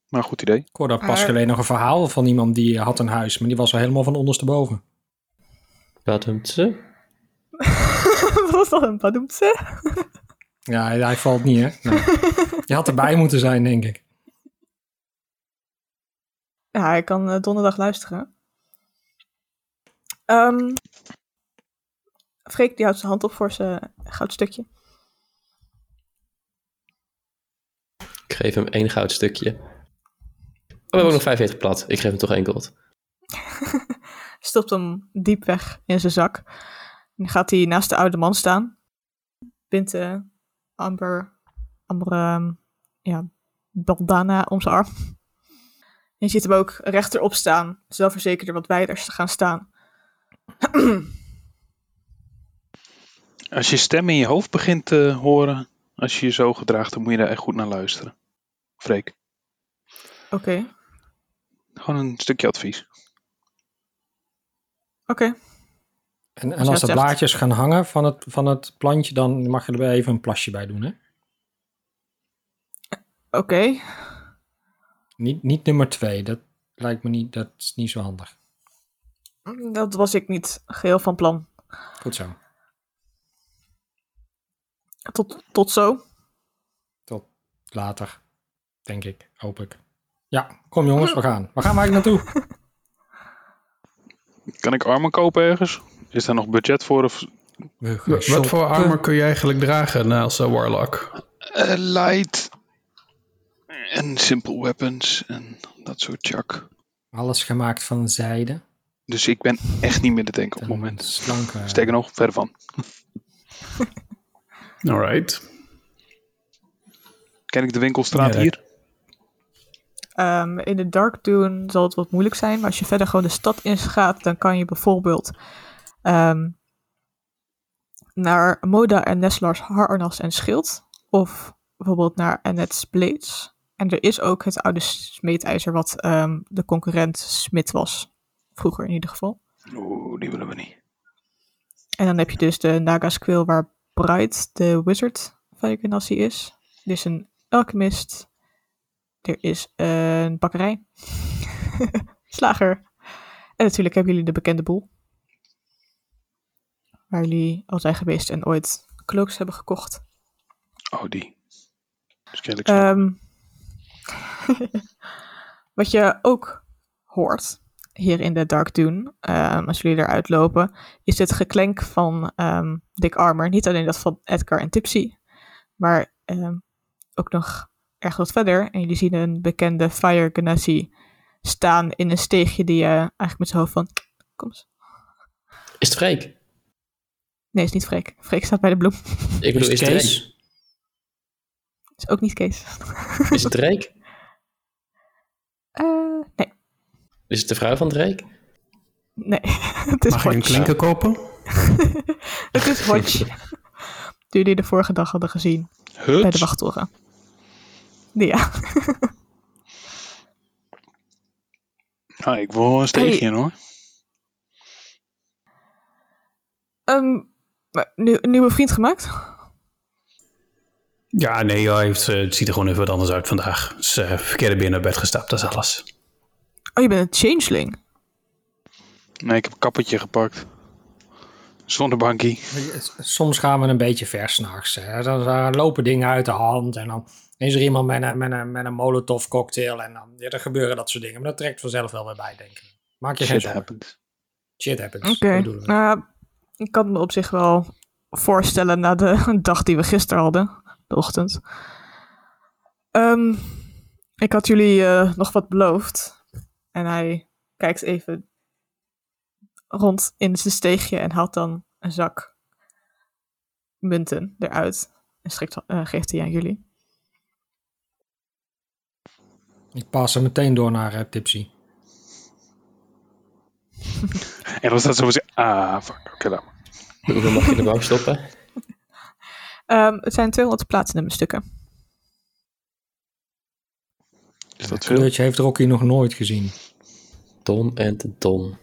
[SPEAKER 1] Maar goed idee.
[SPEAKER 5] Ik hoorde pas geleden nog een verhaal van iemand die had een huis, maar die was al helemaal van ondersteboven.
[SPEAKER 4] Ze?
[SPEAKER 2] Wat was dat een padoemtse?
[SPEAKER 5] Ja, hij, hij valt niet, hè? Nee. Je had erbij moeten zijn, denk ik.
[SPEAKER 2] Ja, hij kan eh, donderdag luisteren. Ehm Freek die houdt zijn hand op voor zijn goudstukje.
[SPEAKER 4] Ik geef hem één goud stukje. Oh, we hebben ook nog 45 plat. Ik geef hem toch één gold.
[SPEAKER 2] Stopt hem diep weg in zijn zak. Dan gaat hij naast de oude man staan. Bindt de amber, amber ehm, ja, bandana om zijn arm. En je ziet hem ook rechterop staan. Zelfverzekerder wat wijder te gaan staan.
[SPEAKER 1] Als je stem in je hoofd begint te horen, als je je zo gedraagt, dan moet je daar echt goed naar luisteren. Freek.
[SPEAKER 2] Oké,
[SPEAKER 1] Gewoon een stukje advies.
[SPEAKER 2] oké.
[SPEAKER 5] En, en
[SPEAKER 2] je
[SPEAKER 5] als
[SPEAKER 2] dat
[SPEAKER 5] de blaadjes gaan hangen van het, van het plantje, dan mag je er weer even een plasje bij doen, hè?
[SPEAKER 2] Oké.
[SPEAKER 5] Niet, niet nummer twee, dat lijkt me niet, dat is niet zo handig.
[SPEAKER 2] Dat was ik niet geheel van plan.
[SPEAKER 5] Goed zo.
[SPEAKER 2] Tot, tot zo.
[SPEAKER 5] Tot later, denk ik, hoop ik. Ja, kom jongens, we gaan. Waar gaan we eigenlijk naartoe?
[SPEAKER 1] Kan ik armen kopen ergens? Is daar nog budget voor? Of...
[SPEAKER 6] Wat voor armor kun je eigenlijk dragen als uh, warlock?
[SPEAKER 1] Eh, light. En simple weapons. En dat soort chak.
[SPEAKER 5] Alles gemaakt van zijde.
[SPEAKER 1] Dus ik ben echt niet meer te denken op het moment.
[SPEAKER 5] Slanke.
[SPEAKER 1] Sterker nog, verder van.
[SPEAKER 6] Alright.
[SPEAKER 1] Ken ik de winkelstraat
[SPEAKER 6] Ja,
[SPEAKER 1] hier?
[SPEAKER 2] Ehm, in de Dark Dune zal het wat moeilijk zijn. Maar als je verder gewoon de stad in gaat, dan kan je bijvoorbeeld ehm, naar Moda en Neslars harnas en schild. Of bijvoorbeeld naar Annette's Blades. En er is ook het oude smeedijzer wat ehm, de concurrent Smit was. Vroeger in ieder geval.
[SPEAKER 1] Oeh, die willen we niet.
[SPEAKER 2] En dan heb je dus de Naga's Quill waar Bright de wizard van je is. Er is een alchemist. Er is een bakkerij. Slager. En natuurlijk hebben jullie de bekende boel. Waar jullie al zijn geweest en ooit cloaks hebben gekocht.
[SPEAKER 1] Oh, die.
[SPEAKER 2] Ehm, wat je ook hoort hier in de Dark Dune, ehm, als jullie eruit lopen, is het geklenk van ehm, Dick Armor. Niet alleen dat van Edgar en Tipsy, maar ehm, ook nog erg wat verder. En jullie zien een bekende Fire Genasi staan in een steegje die je eigenlijk met zijn hoofd van... Kom eens.
[SPEAKER 4] Is het Freek?
[SPEAKER 2] Nee, is niet Freek. Freek staat bij de bloem.
[SPEAKER 4] Ik bedoel, is het
[SPEAKER 5] Kees?
[SPEAKER 2] Is ook niet Kees.
[SPEAKER 4] Is het Drake?
[SPEAKER 2] Eh, nee,
[SPEAKER 4] Is het de vrouw van Drake?
[SPEAKER 2] nee. het is
[SPEAKER 6] Mag je een klinker kopen?
[SPEAKER 2] Het is Hodge. Die jullie de vorige dag hadden gezien bij de
[SPEAKER 1] Huts.
[SPEAKER 2] wachttoren. Ja.
[SPEAKER 1] Ah, ik wil een steegje in hoor.
[SPEAKER 2] Ehm, nieuw- een nieuwe vriend gemaakt?
[SPEAKER 6] Ja, nee, hij heeft, eh, het ziet er gewoon even wat anders uit vandaag. Eh, verkeerde binnen naar bed gestapt, dat is alles.
[SPEAKER 2] Oh, je bent een changeling.
[SPEAKER 1] Nee, ik heb een kappertje gepakt. Zonnebankie.
[SPEAKER 5] Soms gaan we een beetje ver s'nachts. hè. Dan lopen dingen uit de hand en dan is er iemand met een, met een, met een molotov cocktail en dan ja, er gebeuren dat soort dingen. Maar dat trekt vanzelf wel weer bij, denk ik. Maak je geen
[SPEAKER 1] Shit
[SPEAKER 5] zorgen.
[SPEAKER 1] happens.
[SPEAKER 5] Shit happens.
[SPEAKER 2] Oké.
[SPEAKER 5] We.
[SPEAKER 2] Nou, ik kan me op zich wel voorstellen na de dag die we gisteren hadden, de ochtend. Ehm, ik had jullie eh, nog wat beloofd. En hij kijkt even rond in zijn steegje en haalt dan een zak munten eruit. En strikt, eh, geeft die aan jullie.
[SPEAKER 5] Ik pas hem meteen door naar eh, Tipsy.
[SPEAKER 1] En dan staat zo van, ah, fuck, oké dan.
[SPEAKER 4] Hoeveel mag je er wou stoppen?
[SPEAKER 2] Ehm, het zijn 200 platinum stukken.
[SPEAKER 1] Is dat
[SPEAKER 5] Dat
[SPEAKER 1] veel?
[SPEAKER 5] kleurtje heeft Rocky nog nooit gezien.
[SPEAKER 4] Ton en de ton.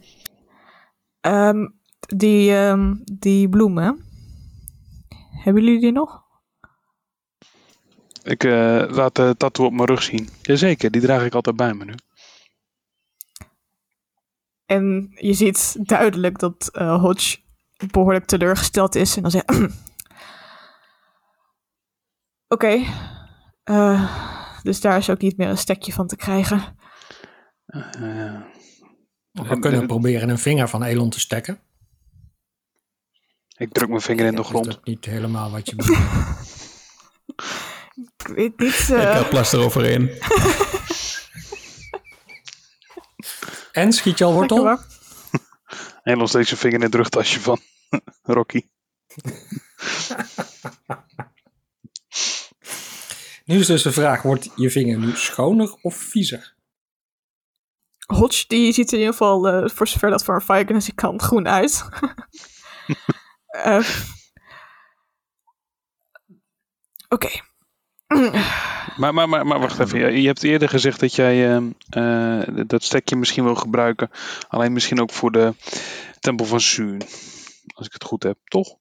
[SPEAKER 2] Ehm, die, ehm, die bloemen. Hebben jullie die nog?
[SPEAKER 1] Ik eh, laat de tattoo op mijn rug zien. Jazeker, die draag ik altijd bij me nu.
[SPEAKER 2] En je ziet duidelijk dat eh, Hodge behoorlijk teleurgesteld is. En dan zegt Oké. eh, dus daar is ook niet meer een stekje van te krijgen.
[SPEAKER 1] Eh,
[SPEAKER 5] We kunnen proberen een vinger van Elon te stekken.
[SPEAKER 1] ik druk mijn vinger in de
[SPEAKER 5] Is
[SPEAKER 1] grond.
[SPEAKER 5] dat niet helemaal wat je bedoelt?
[SPEAKER 2] Ik weet niet.
[SPEAKER 6] Ik
[SPEAKER 2] eh,
[SPEAKER 6] heb plaster overheen.
[SPEAKER 5] en schiet je al wortel?
[SPEAKER 1] nog steeds een vinger in het rugtasje van Rocky.
[SPEAKER 5] Nu is dus de vraag, wordt je vinger nu schoner of viezer?
[SPEAKER 2] Hodge die ziet er in ieder geval, eh, voor zover dat voor een Viking kan, groen uit. Eh, Oké.
[SPEAKER 1] Maar, maar, maar, maar wacht even. Je, je hebt eerder gezegd dat jij eh, dat stekje misschien wil gebruiken. Alleen misschien ook voor de tempel van Suun. Als ik het goed heb, toch?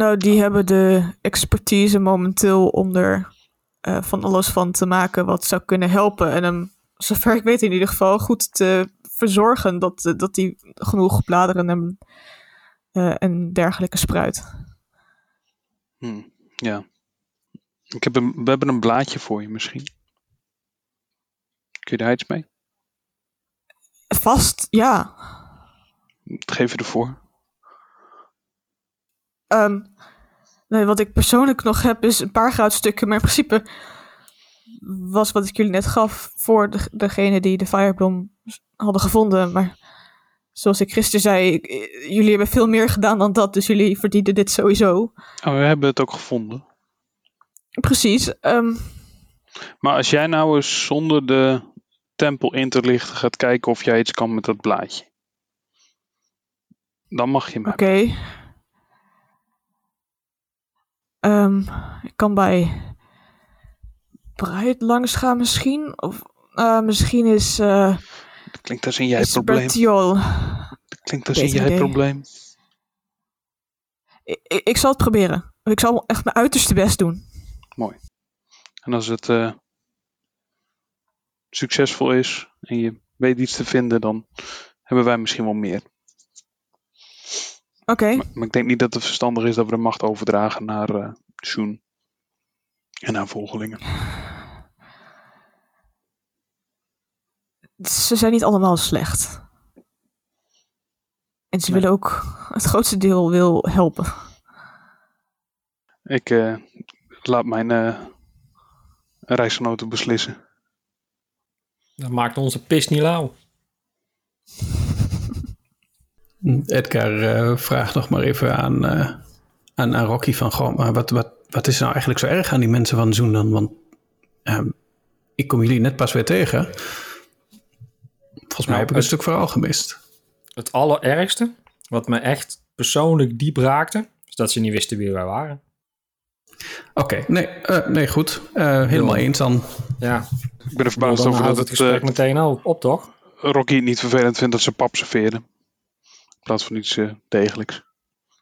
[SPEAKER 2] Nou, die hebben de expertise momenteel om er eh, van alles van te maken wat zou kunnen helpen. En hem, zover ik weet in ieder geval, goed te verzorgen dat, dat hij genoeg bladeren en, eh, en dergelijke spruit.
[SPEAKER 1] Hm, ja. Ik heb een, we hebben een blaadje voor je misschien. Kun je daar iets mee?
[SPEAKER 2] Vast, ja.
[SPEAKER 1] Wat geef je ervoor?
[SPEAKER 2] Ehm, nee, wat ik persoonlijk nog heb is een paar goudstukken, maar in principe was wat ik jullie net gaf voor de, degene die de Fireblom hadden gevonden. Maar zoals ik gisteren zei, ik- jullie hebben veel meer gedaan dan dat, dus jullie verdienen dit sowieso.
[SPEAKER 1] Oh, we hebben het ook gevonden.
[SPEAKER 2] Precies. ehm,
[SPEAKER 1] Maar als jij nou eens zonder de tempel in te lichten gaat kijken of jij iets kan met dat blaadje. Dan mag je me.
[SPEAKER 2] Oké. Ehm, ik kan bij Bright langs gaan misschien. Of eh, misschien is uh,
[SPEAKER 1] Dat klinkt als een jij-probleem. Dat klinkt als een jij-probleem.
[SPEAKER 2] Ik, ik, ik zal het proberen. Ik zal echt mijn uiterste best doen.
[SPEAKER 1] Mooi. En als het eh, succesvol is en je weet iets te vinden, dan hebben wij misschien wel meer.
[SPEAKER 2] Oké.
[SPEAKER 1] Maar, maar ik denk niet dat het verstandig is dat we de macht overdragen naar eh Soen en haar volgelingen.
[SPEAKER 2] Ze zijn niet allemaal slecht. En ze
[SPEAKER 1] Nee.
[SPEAKER 2] willen ook het grootste deel wil helpen.
[SPEAKER 1] Ik eh, laat mijn eh reisgenoten beslissen.
[SPEAKER 5] Dat maakt onze pis niet lauw.
[SPEAKER 6] Edgar eh, vraagt nog maar even aan, eh, aan, aan Rocky van... Goh, maar wat, wat, wat is nou eigenlijk zo erg aan die mensen van Zoen dan? Want ehm, ik kom jullie net pas weer tegen. Volgens mij
[SPEAKER 5] Nou,
[SPEAKER 6] heb ik een stuk verhaal gemist.
[SPEAKER 5] Het allerergste, wat me echt persoonlijk diep raakte, is dat ze niet wisten wie wij waren.
[SPEAKER 6] Oké, nee, eh, nee, goed. Eh, helemaal eens dan.
[SPEAKER 5] Ja,
[SPEAKER 1] Ik ben er verbaasd over
[SPEAKER 5] houdt
[SPEAKER 1] dat
[SPEAKER 5] het
[SPEAKER 1] het,
[SPEAKER 5] gesprek meteen op, op, toch?
[SPEAKER 1] Rocky niet vervelend vindt dat ze pap serveren. In plaats van iets eh, degelijks.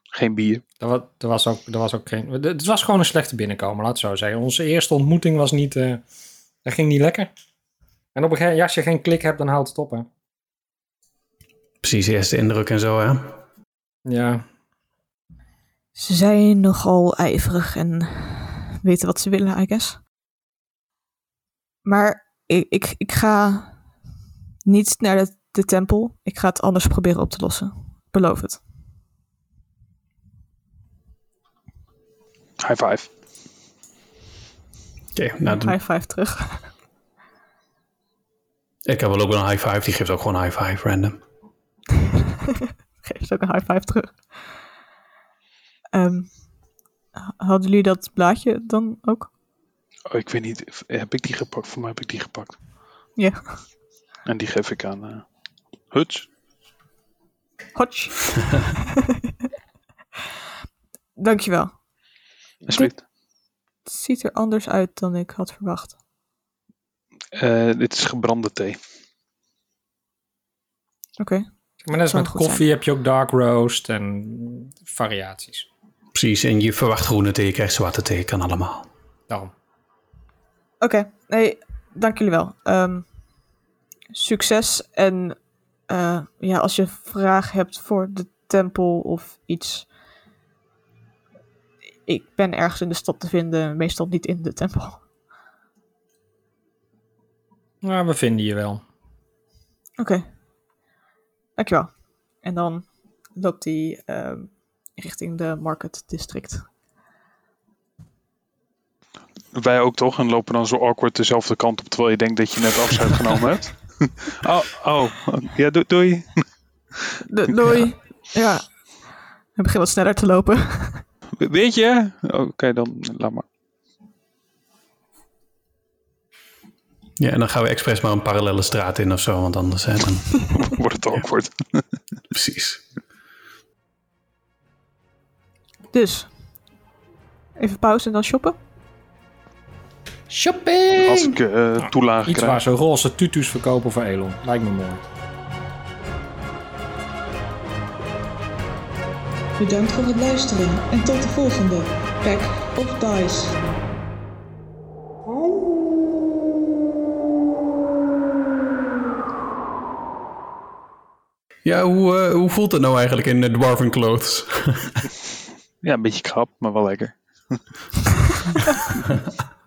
[SPEAKER 1] Geen bier.
[SPEAKER 5] Er was, er, was ook, er was ook geen... Het was gewoon een slechte binnenkomen, laat het zo zeggen. Onze eerste ontmoeting was niet... eh dat ging niet lekker. En op een gegeven moment, als je geen klik hebt, dan houdt het op, hè.
[SPEAKER 6] Precies, eerste indruk en zo, hè?
[SPEAKER 5] Ja,
[SPEAKER 2] Ze zijn nogal ijverig en weten wat ze willen, I guess. Maar ik, ik, ik ga niet naar de, de tempel. Ik ga het anders proberen op te lossen. Beloof het.
[SPEAKER 1] High five.
[SPEAKER 6] Oké, nou, dan,
[SPEAKER 2] High five terug.
[SPEAKER 6] ik heb wel ook wel een high five. Die geeft ook gewoon een high five, random.
[SPEAKER 2] Geef ze ook een high five terug. Ehm, h- hadden jullie dat blaadje dan ook?
[SPEAKER 1] Oh, ik weet niet. Heb ik die gepakt? Voor mij heb ik die gepakt.
[SPEAKER 2] Ja.
[SPEAKER 1] En die geef ik aan eh Huts.
[SPEAKER 2] Hotch. Dankjewel.
[SPEAKER 1] Alsjeblieft.
[SPEAKER 2] Het ziet er anders uit dan ik had verwacht.
[SPEAKER 1] Eh, dit is gebrande thee.
[SPEAKER 2] Oké.
[SPEAKER 5] maar net als met koffie heb je ook dark roast en variaties.
[SPEAKER 6] Precies, en je verwacht groene thee, je krijgt zwarte thee, kan allemaal.
[SPEAKER 5] Daarom.
[SPEAKER 2] Oké, nee, dank jullie wel. Ehm, succes en eh, ja, als je vraag hebt voor de tempel of iets. Ik ben ergens in de stad te vinden, meestal niet in de tempel.
[SPEAKER 5] Nou, we vinden je wel.
[SPEAKER 2] Oké, dankjewel. En dan loopt hij ehm, richting de Market District.
[SPEAKER 1] Wij ook toch? En lopen dan zo awkward dezelfde kant op terwijl je denkt dat je net afscheid genomen hebt. oh, oh, ja, do- doei.
[SPEAKER 2] Doei. Ja, ik begin wat sneller te lopen.
[SPEAKER 1] Weet je? Oh, Oké, dan laat maar.
[SPEAKER 6] Ja, en dan gaan we expres maar een parallele straat in of zo, want anders hè, dan...
[SPEAKER 1] Wordt het awkward.
[SPEAKER 6] Precies.
[SPEAKER 2] Dus, even pauze en dan shoppen.
[SPEAKER 4] Shopping!
[SPEAKER 1] Als ik eh toelagen
[SPEAKER 5] Iets waar ze roze tutus verkopen voor Elon. Lijkt me mooi.
[SPEAKER 3] Bedankt voor het luisteren en tot de volgende Pack of Dice.
[SPEAKER 6] Ja, hoe, eh, hoe voelt het nou eigenlijk in de Dwarven Clothes?
[SPEAKER 1] Ja, een beetje krap, maar wel lekker.